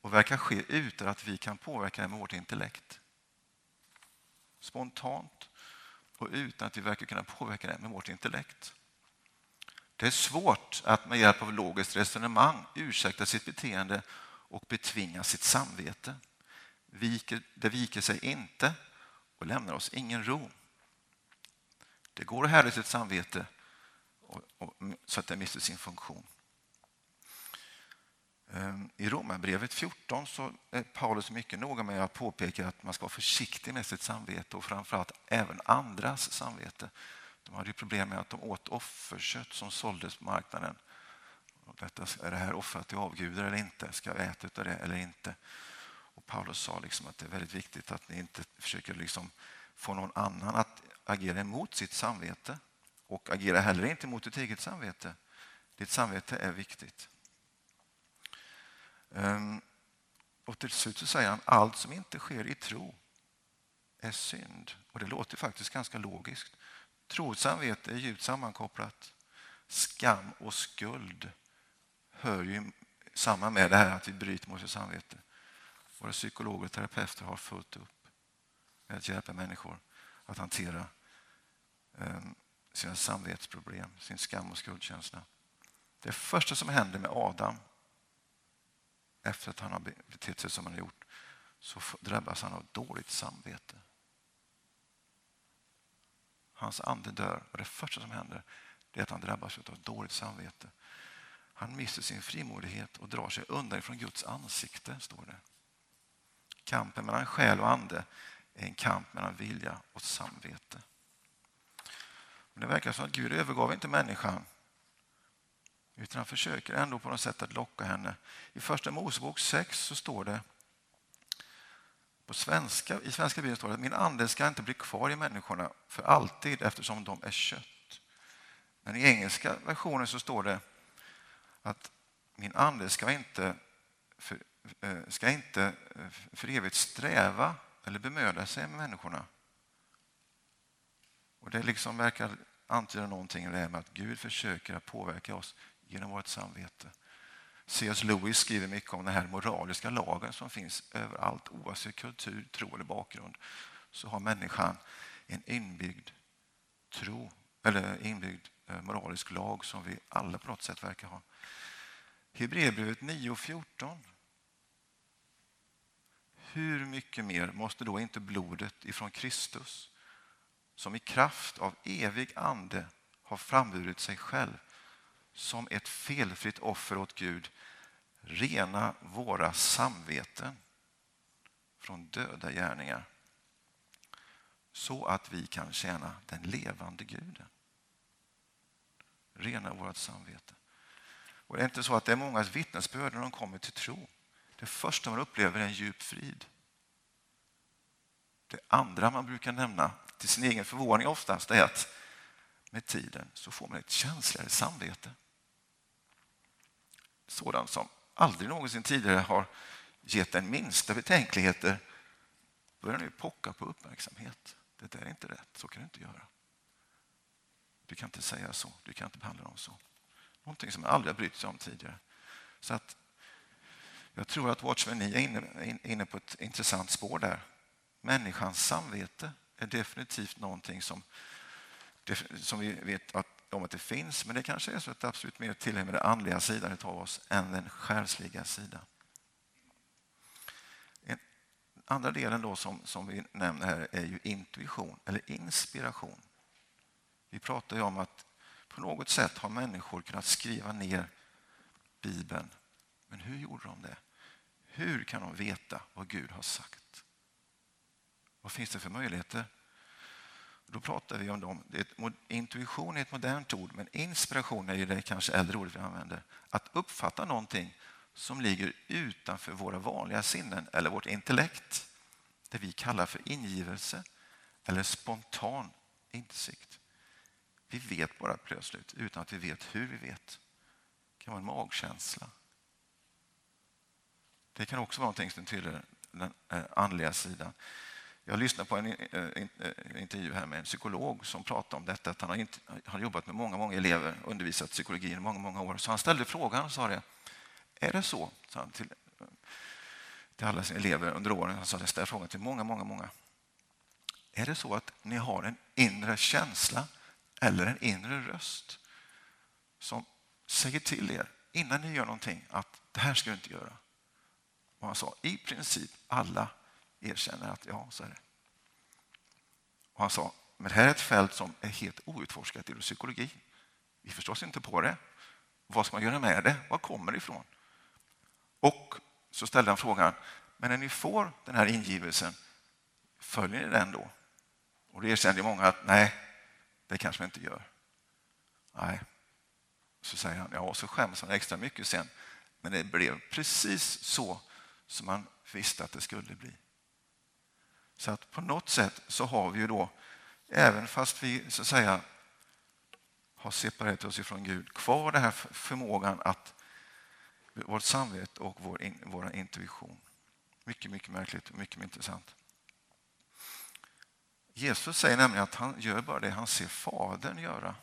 och verkar ske utan att vi kan påverka det med vårt intellekt. Spontant och utan att vi verkar kunna påverka det med vårt intellekt. Det är svårt att med hjälp av logiskt resonemang ursäkta sitt beteende och betvinga sitt samvete. Det viker sig inte och lämnar oss ingen ro. Det går att härda sitt samvete så att det mister sin funktion. Ehm, I Romarbrevet 14 så är Paulus mycket noga med att påpeka att man ska vara försiktig med sitt samvete och framförallt även andras samvete. De hade ju problem med att de åt offerkött som såldes på marknaden. detta, är det här offrat till avgudar eller inte? Ska jag äta av det eller inte? Och Paulus sa liksom att det är väldigt viktigt att ni inte försöker liksom få någon annan att agera emot sitt samvete och agera heller inte mot ditt eget samvete. Ditt samvete är viktigt. Ehm, och till slut så säger han allt som inte sker i tro är synd. Och det låter faktiskt ganska logiskt. Trosamvete samvete är djupt sammankopplat. Skam och skuld hör ju samman med det här att vi bryter mot vårt samvete. Våra psykologer och terapeuter har fullt upp med att hjälpa människor att hantera eh, sina samvetsproblem, sin skam och skuldkänsla. Det första som händer med Adam efter att han har betett sig som han har gjort så drabbas han av dåligt samvete. Hans ande dör och det första som händer är att han drabbas av dåligt samvete. Han mister sin frimodighet och drar sig undan från Guds ansikte, står det. Kampen mellan själ och ande är en kamp mellan vilja och samvete. Men det verkar som att Gud övergav inte människan utan han försöker ändå på något sätt att locka henne. I första Mosebok 6 så står det på svenska, I svenska bibeln står det att min ande ska inte bli kvar i människorna för alltid eftersom de är kött. Men i engelska versionen så står det att min ande ska inte för, eh, ska inte eh, för evigt sträva eller bemöda sig med människorna. Och Det liksom verkar antyda någonting det här med att Gud försöker att påverka oss genom vårt samvete. C.S. Lewis skriver mycket om den här moraliska lagen som finns överallt oavsett kultur, tro eller bakgrund. Så har människan en inbyggd tro eller inbyggd eh, moralisk lag som vi alla på något sätt verkar ha. Hebreerbrevet 9.14. Hur mycket mer måste då inte blodet ifrån Kristus som i kraft av evig ande har framburit sig själv som ett felfritt offer åt Gud rena våra samveten från döda gärningar så att vi kan tjäna den levande guden. Rena vårt samvete. Och det är inte så att det är mångas vittnesbörd när de kommer till tro. Det första man upplever är en djup frid. Det andra man brukar nämna till sin egen förvåning oftast är att med tiden så får man ett känsligare samvete. Sådant som aldrig någonsin tidigare har gett den minsta betänkligheter börjar nu pocka på uppmärksamhet. Det där är inte rätt, så kan du inte göra. Du kan inte säga så, du kan inte behandla dem så. Någonting som man aldrig har brytt sig om tidigare. Så att jag tror att Watchman är inne, inne på ett intressant spår där. Människans samvete är definitivt någonting som, som vi vet att, om att det finns, men det kanske är så att det absolut mer tillhör den andliga sidan av oss än den själsliga sidan. Den andra delen då som, som vi nämner här är ju intuition eller inspiration. Vi pratar ju om att på något sätt har människor kunnat skriva ner Bibeln. Men hur gjorde de det? Hur kan de veta vad Gud har sagt? Vad finns det för möjligheter? Då pratar vi om dem. intuition är ett modernt ord, men inspiration är det kanske äldre ordet vi använder. Att uppfatta någonting som ligger utanför våra vanliga sinnen eller vårt intellekt. Det vi kallar för ingivelse eller spontan insikt. Vi vet bara plötsligt utan att vi vet hur vi vet. Det kan vara en magkänsla. Det kan också vara någonting som tillhör den eh, andliga sidan. Jag lyssnade på en eh, eh, intervju här med en psykolog som pratade om detta. Att han har, inte, har jobbat med många, många elever, undervisat psykologi i många, många år. Så han ställde frågan och sa det. Är det så, sa han till, till alla sina elever under åren. Han sa det ställde frågan till många, många, många. Är det så att ni har en inre känsla eller en inre röst som säger till er innan ni gör någonting att det här ska du inte göra? Och han sa i princip alla erkänner att ja, så är det. Och han sa, men det här är ett fält som är helt outforskat i psykologi. Vi förstår oss inte på det. Vad ska man göra med det? Var kommer det ifrån? Och så ställde han frågan, men när ni får den här ingivelsen, följer ni den då? Och det erkände många att nej, det kanske man inte gör. Nej. Så säger han, ja, och så skäms han extra mycket sen. Men det blev precis så som man visste att det skulle bli. Så att på något sätt så har vi ju då, även fast vi så att säga har separerat oss ifrån Gud, kvar den här förmågan att vårt samvete och vår, in, vår intuition. Mycket, mycket märkligt och mycket intressant. Jesus säger nämligen att han gör bara det han ser Fadern göra.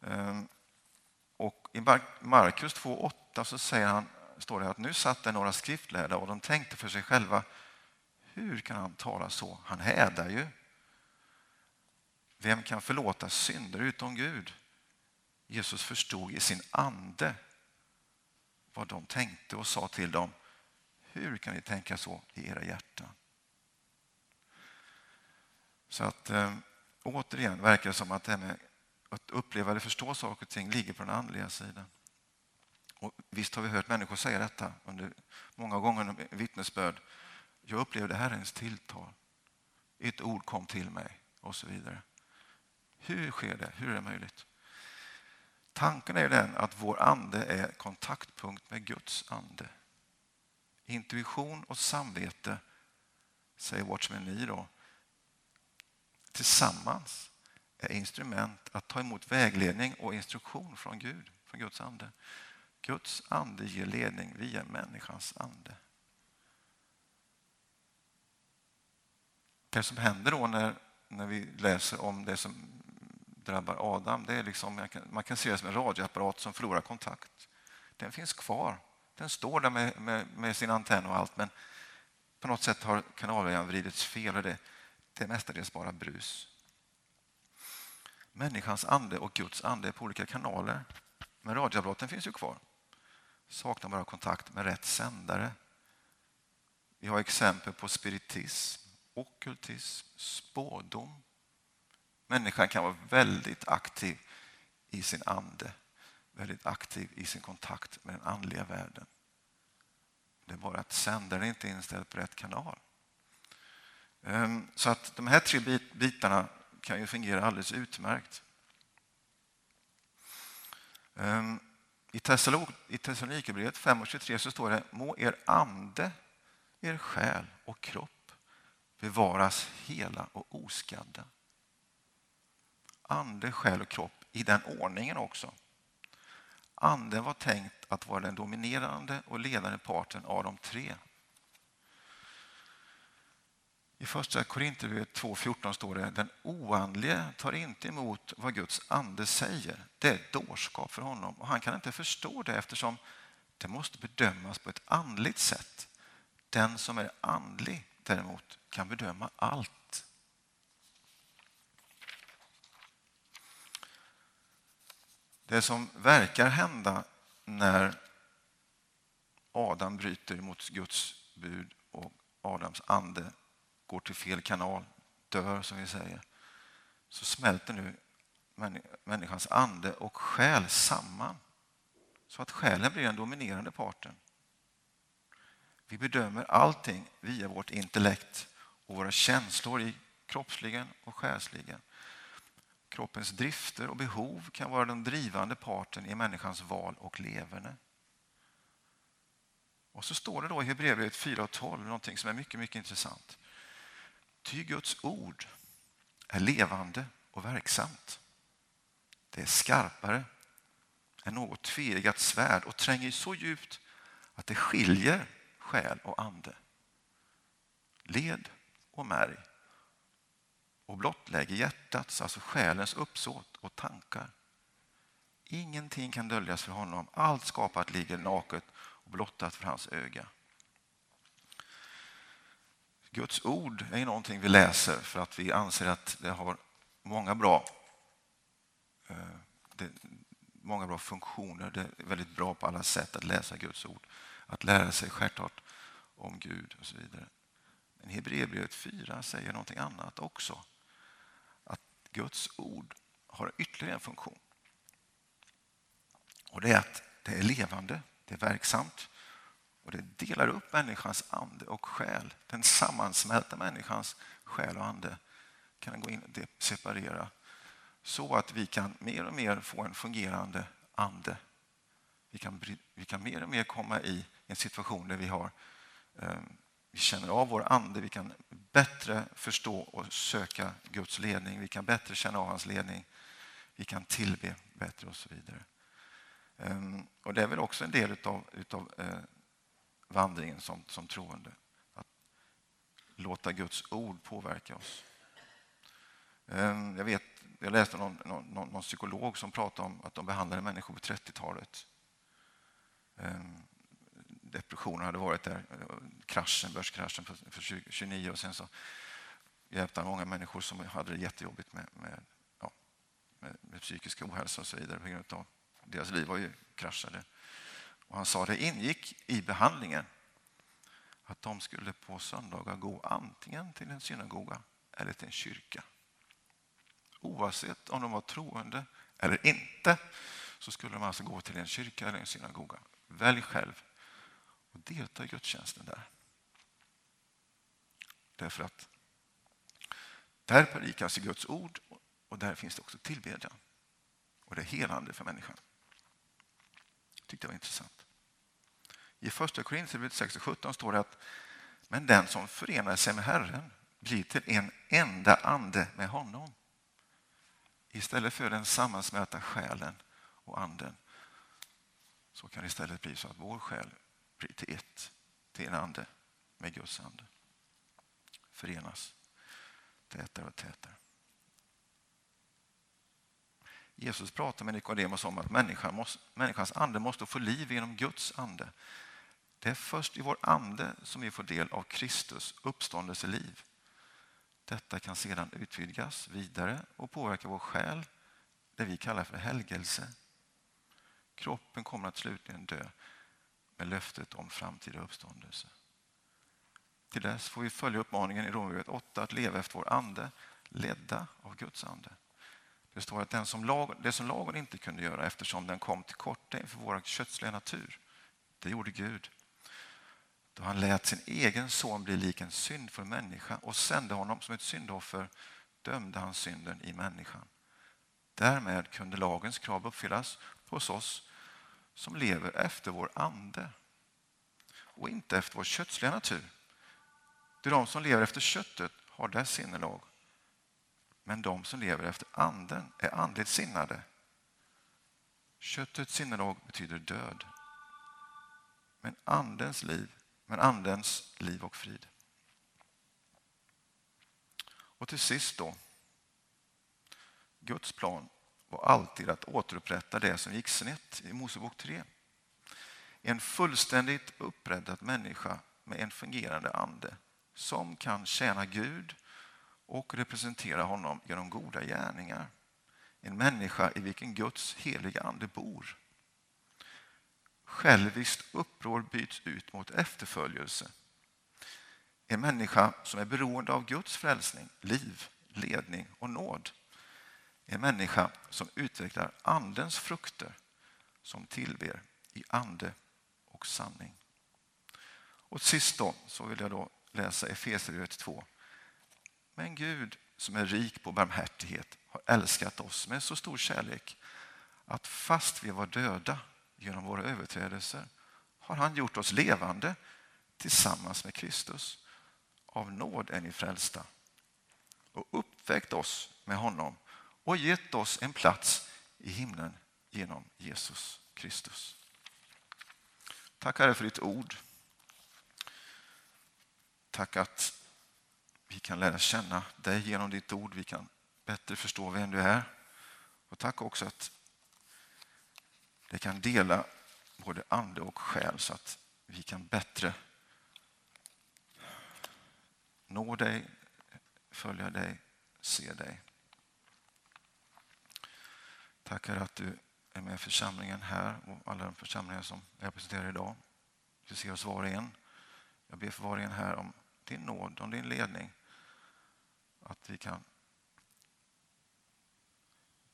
Ehm, och I Markus 2.8 så säger han, står det att nu satt det några skriftlärda och de tänkte för sig själva hur kan han tala så? Han hädar ju. Vem kan förlåta synder utom Gud? Jesus förstod i sin ande vad de tänkte och sa till dem hur kan ni tänka så i era hjärtan? Så att eh, återigen verkar det som att det här med att uppleva eller förstå saker och ting ligger på den andliga sidan. Och visst har vi hört människor säga detta under många gånger vittnesbörd. Jag upplevde Herrens tilltal. Ett ord kom till mig och så vidare. Hur sker det? Hur är det möjligt? Tanken är den att vår ande är kontaktpunkt med Guds ande. intuition och samvete, säger Watchman Nee då, tillsammans är instrument att ta emot vägledning och instruktion från Gud, från Guds ande. Guds ande ger ledning via människans ande. Det som händer då när, när vi läser om det som drabbar Adam, det är liksom, man kan se det som en radioapparat som förlorar kontakt. Den finns kvar. Den står där med, med, med sin antenn och allt, men på något sätt har kanalen vridits fel och det, det är mestadels bara brus. Människans ande och Guds ande är på olika kanaler, men radioapparaten finns ju kvar. Saknar bara kontakt med rätt sändare. Vi har exempel på spiritism, okultism, spådom. Människan kan vara väldigt aktiv i sin ande, väldigt aktiv i sin kontakt med den andliga världen. Det är bara att sändaren inte är inställd på rätt kanal. Ehm, så att de här tre bitarna kan ju fungera alldeles utmärkt. Ehm, I Thessalonikerbrevet 5.23 så står det Må er ande, er själ och kropp bevaras hela och oskadda. Ande, själ och kropp i den ordningen också. Anden var tänkt att vara den dominerande och ledande parten av de tre. I första Korinthierbrevet 2.14 står det den oandlige tar inte emot vad Guds ande säger. Det är dårskap för honom och han kan inte förstå det eftersom det måste bedömas på ett andligt sätt. Den som är andlig däremot kan bedöma allt. Det som verkar hända när Adam bryter mot Guds bud och Adams ande går till fel kanal, dör som vi säger, så smälter nu människans ande och själ samman så att själen blir den dominerande parten. Vi bedömer allting via vårt intellekt och våra känslor i kroppsligen och själsligen. Kroppens drifter och behov kan vara den drivande parten i människans val och leverne. Och så står det då i Hebreerbrevet 4.12, någonting som är mycket, mycket intressant. Ty Guds ord är levande och verksamt. Det är skarpare än något tveeggat svärd och tränger så djupt att det skiljer själ och ande, led och märg och blottlägger hjärtats, alltså själens uppsåt och tankar. Ingenting kan döljas för honom. Allt skapat ligger naket och blottat för hans öga. Guds ord är någonting vi läser för att vi anser att det har många bra, eh, det, många bra funktioner. Det är väldigt bra på alla sätt att läsa Guds ord. Att lära sig självklart om Gud och så vidare. Men Hebreerbrevet 4 säger någonting annat också. Att Guds ord har ytterligare en funktion. Och det är att det är levande, det är verksamt och det delar upp människans ande och själ. Den sammansmälta människans själ och ande kan gå in och separera så att vi kan mer och mer få en fungerande ande. Vi kan, vi kan mer och mer komma i en situation där vi har eh, vi känner av vår ande, vi kan bättre förstå och söka Guds ledning, vi kan bättre känna av hans ledning, vi kan tillbe bättre och så vidare. Ehm, och Det är väl också en del av utav, eh, vandringen som, som troende. Att låta Guds ord påverka oss. Ehm, jag, vet, jag läste någon, någon, någon psykolog som pratade om att de behandlade människor på 30-talet. Depressionen hade varit där, eh, kraschen, börskraschen för 29 och sen så hjälpte han många människor som hade det jättejobbigt med, med, ja, med, med psykisk ohälsa och så vidare på grund av deras liv var ju kraschade. Och han sa att det ingick i behandlingen att de skulle på söndagar gå antingen till en synagoga eller till en kyrka. Oavsett om de var troende eller inte så skulle de alltså gå till en kyrka eller en synagoga. Välj själv och delta i gudstjänsten där. Därför att där predikas Guds ord och där finns det också tillbedjan. Och det är helande för människan tyckte jag var intressant. I första Korinthierbrevet 6 och 17 står det att men den som förenar sig med Herren blir till en enda ande med honom. Istället för den sammansmälta själen och anden så kan det istället bli så att vår själ prioritet till ett, till en ande med Guds ande. Förenas tätare och tätare. Jesus pratar med Nikodemus om att människan måste, människans ande måste få liv genom Guds ande. Det är först i vår ande som vi får del av Kristus uppståndelseliv. Detta kan sedan utvidgas vidare och påverka vår själ, det vi kallar för helgelse. Kroppen kommer att slutligen dö med löftet om framtida uppståndelse. Till dess får vi följa uppmaningen i Romarbrevet 8 att leva efter vår ande, ledda av Guds ande. Det står att den som lag, det som lagen inte kunde göra eftersom den kom till korta inför vår kötsliga natur, det gjorde Gud. Då han lät sin egen son bli lik en syndfull människa och sände honom som ett syndoffer dömde han synden i människan. Därmed kunde lagens krav uppfyllas hos oss som lever efter vår ande och inte efter vår kötsliga natur. Det är de som lever efter köttet har dess sinnelag men de som lever efter anden är andligt sinnade. Köttets sinnelag betyder död. Men andens liv, men andens liv och frid. Och till sist då. Guds plan var alltid att återupprätta det som gick snett i Mosebok 3. En fullständigt upprättad människa med en fungerande ande som kan tjäna Gud och representera honom genom goda gärningar. En människa i vilken Guds heliga ande bor. Själviskt uppror byts ut mot efterföljelse. En människa som är beroende av Guds frälsning, liv, ledning och nåd. En människa som utvecklar Andens frukter som tillber i ande och sanning. Och sist då, så vill jag då läsa Efesierbrevet 2, men Gud som är rik på barmhärtighet har älskat oss med så stor kärlek att fast vi var döda genom våra överträdelser har han gjort oss levande tillsammans med Kristus. Av nåd är ni frälsta och uppväckt oss med honom och gett oss en plats i himlen genom Jesus Kristus. Tack Herre för ditt ord. Tack att vi kan lära känna dig genom ditt ord. Vi kan bättre förstå vem du är. Och tack också att det kan dela både ande och själ så att vi kan bättre nå dig, följa dig, se dig. Tackar att du är med i församlingen här och alla de församlingar som jag representerar idag. Du ser oss var och en. Jag ber för var och en här om din nåd, om din ledning att vi kan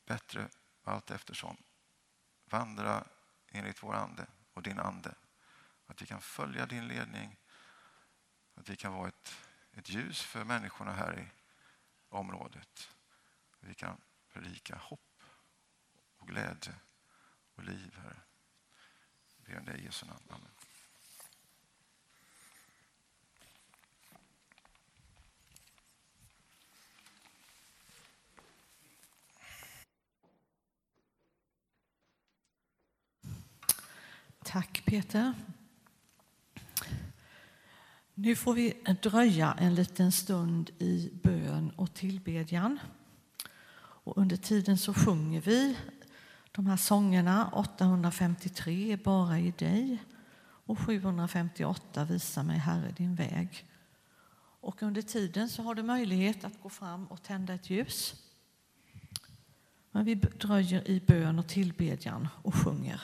bättre allt eftersom vandra enligt vår ande och din ande. Att vi kan följa din ledning, att vi kan vara ett, ett ljus för människorna här i området. Vi kan predika hopp och glädje och liv, Herre. Vi ber om det i Jesu namn. Amen. Tack Peter. Nu får vi dröja en liten stund i bön och tillbedjan. Och under tiden så sjunger vi de här sångerna 853 Bara i dig och 758 Visa mig Herre din väg. Och under tiden så har du möjlighet att gå fram och tända ett ljus. Men vi dröjer i bön och tillbedjan och sjunger.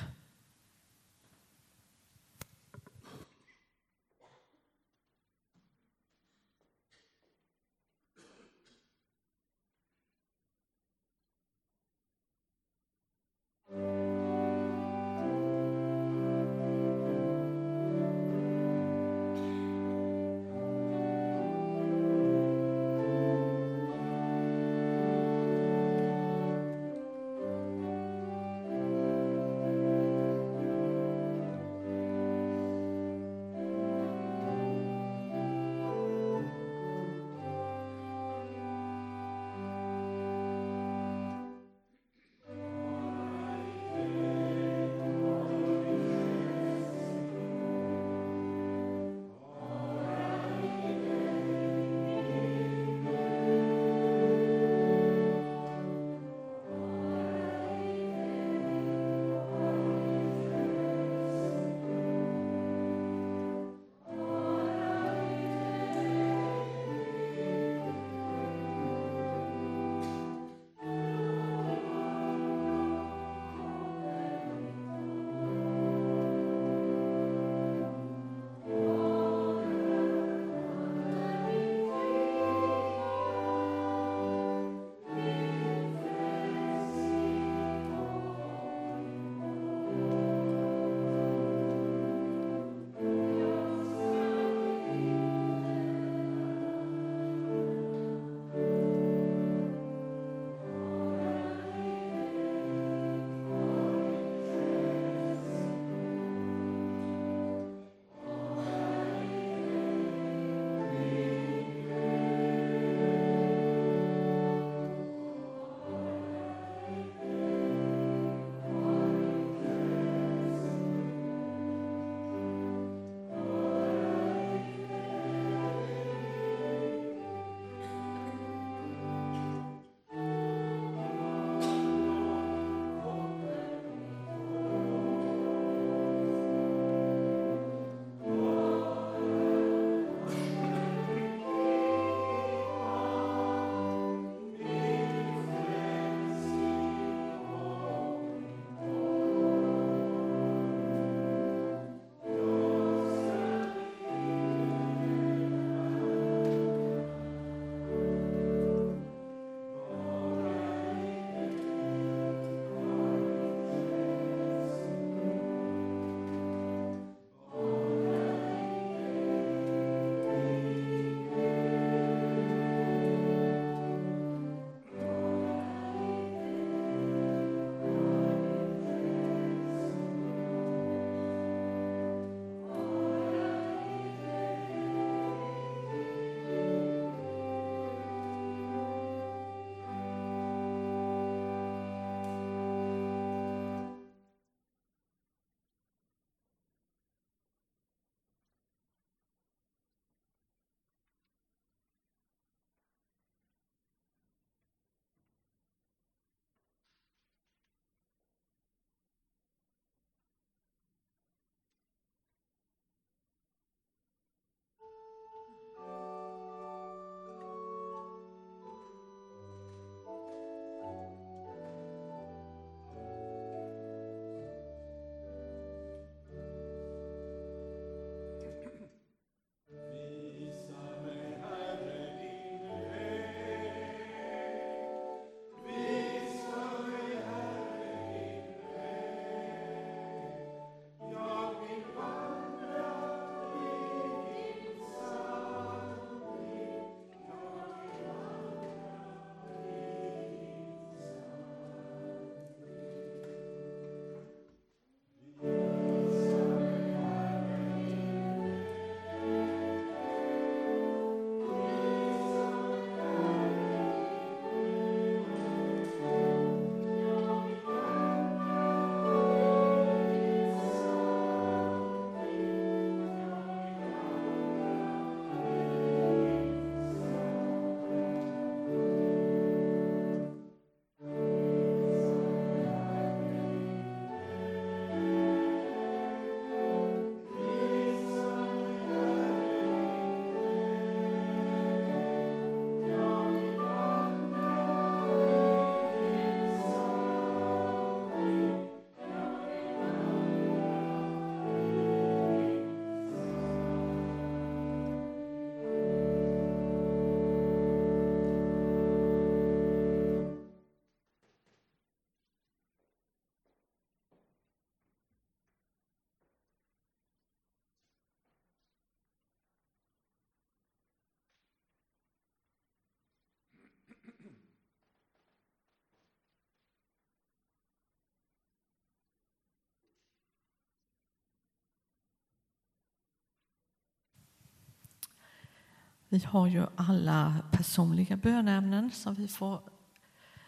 Vi har ju alla personliga bönämnen som vi får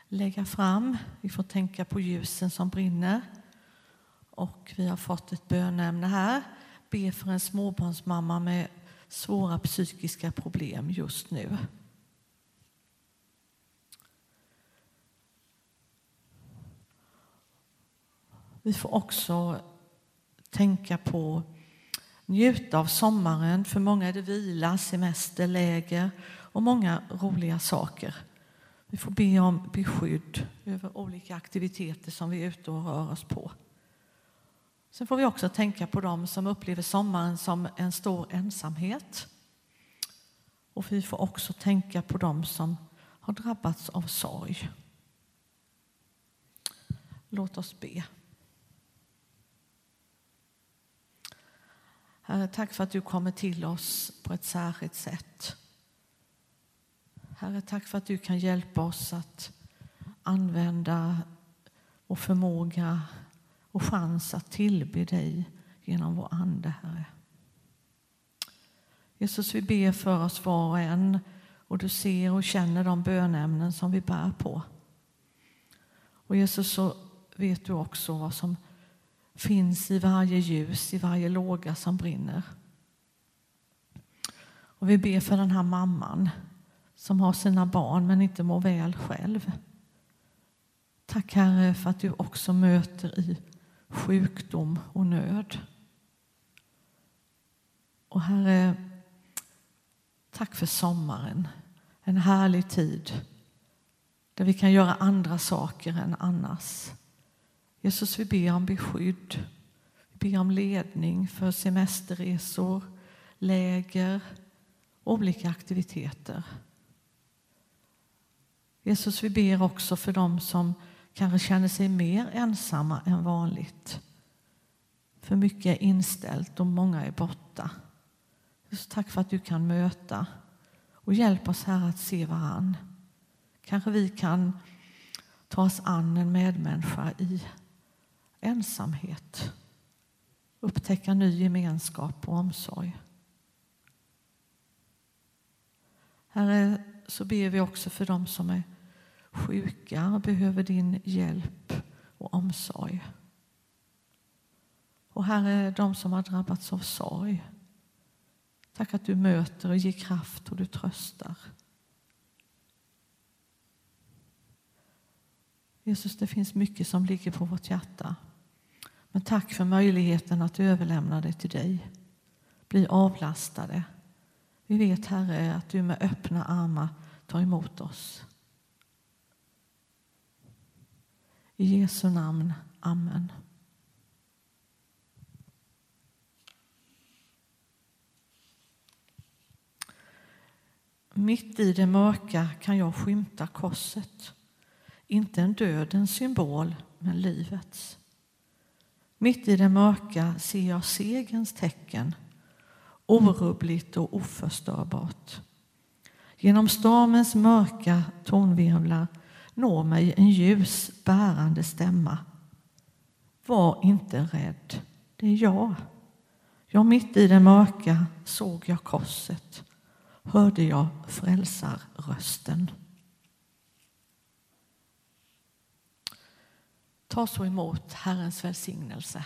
lägga fram. Vi får tänka på ljusen som brinner. Och vi har fått ett bönämne här. Be för en småbarnsmamma med svåra psykiska problem just nu. Vi får också tänka på njuta av sommaren. För många är det vila, semester, läger och många roliga saker. Vi får be om beskydd över olika aktiviteter som vi är ute och rör oss på. Sen får vi också tänka på dem som upplever sommaren som en stor ensamhet. Och vi får också tänka på dem som har drabbats av sorg. Låt oss be. Herre, tack för att du kommer till oss på ett särskilt sätt. Herre, tack för att du kan hjälpa oss att använda vår förmåga och chans att tillbe dig genom vår Ande, Herre. Jesus, vi ber för oss var och en och du ser och känner de bönämnen som vi bär på. Och Jesus, så vet du också vad som finns i varje ljus, i varje låga som brinner. Och vi ber för den här mamman som har sina barn men inte mår väl själv. Tack Herre för att du också möter i sjukdom och nöd. Och Herre, tack för sommaren. En härlig tid där vi kan göra andra saker än annars. Jesus, vi ber om beskydd. Vi ber om ledning för semesterresor, läger, olika aktiviteter. Jesus, vi ber också för dem som kanske känner sig mer ensamma än vanligt. För mycket är inställt och många är borta. Jesus, tack för att du kan möta och hjälp oss här att se varann. Kanske vi kan ta oss an en medmänniska i ensamhet. Upptäcka ny gemenskap och omsorg. Herre, så ber vi också för dem som är sjuka och behöver din hjälp och omsorg. Och Herre, de som har drabbats av sorg. Tack att du möter och ger kraft och du tröstar. Jesus, det finns mycket som ligger på vårt hjärta. Men tack för möjligheten att överlämna det till dig. Bli avlastade. Vi vet, Herre, att du med öppna armar tar emot oss. I Jesu namn. Amen. Mitt i det mörka kan jag skymta korset. Inte en dödens symbol, men livets. Mitt i det mörka ser jag segerns tecken, orubbligt och oförstörbart. Genom stormens mörka tonvirvlar når mig en ljus, bärande stämma. Var inte rädd, det är jag. Ja, mitt i det mörka såg jag korset, hörde jag frälsarrösten. Ta så emot Herrens välsignelse.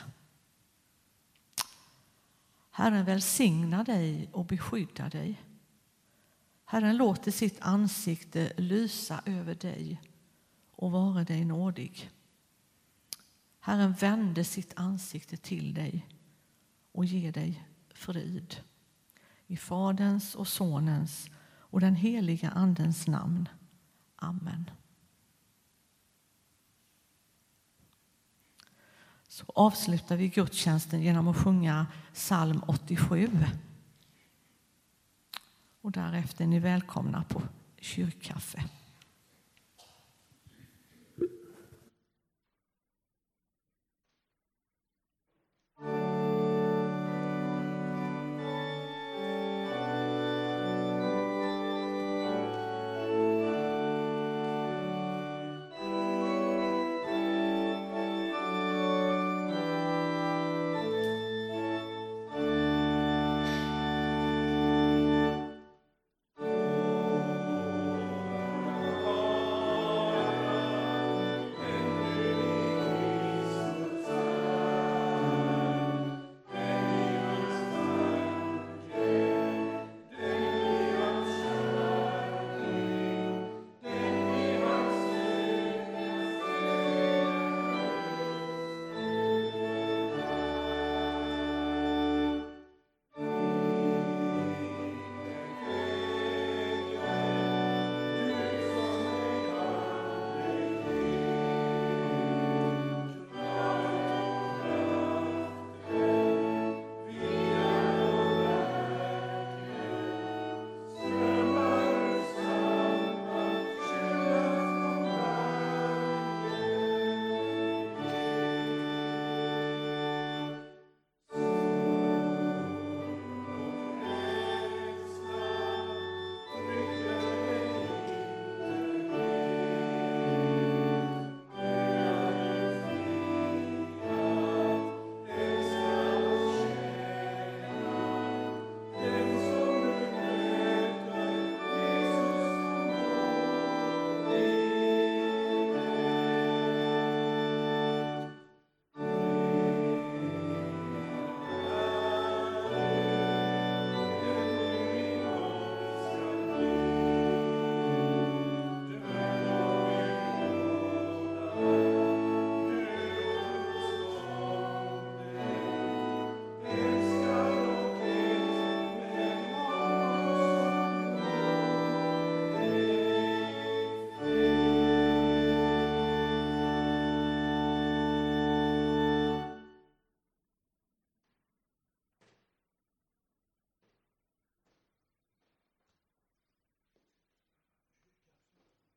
Herren välsigna dig och beskydda dig. Herren låter sitt ansikte lysa över dig och vara dig nådig. Herren vände sitt ansikte till dig och ger dig frid. I Faderns och Sonens och den heliga Andens namn. Amen. Så avslutar vi gudstjänsten genom att sjunga psalm 87. Och därefter är ni välkomna på kyrkkaffe.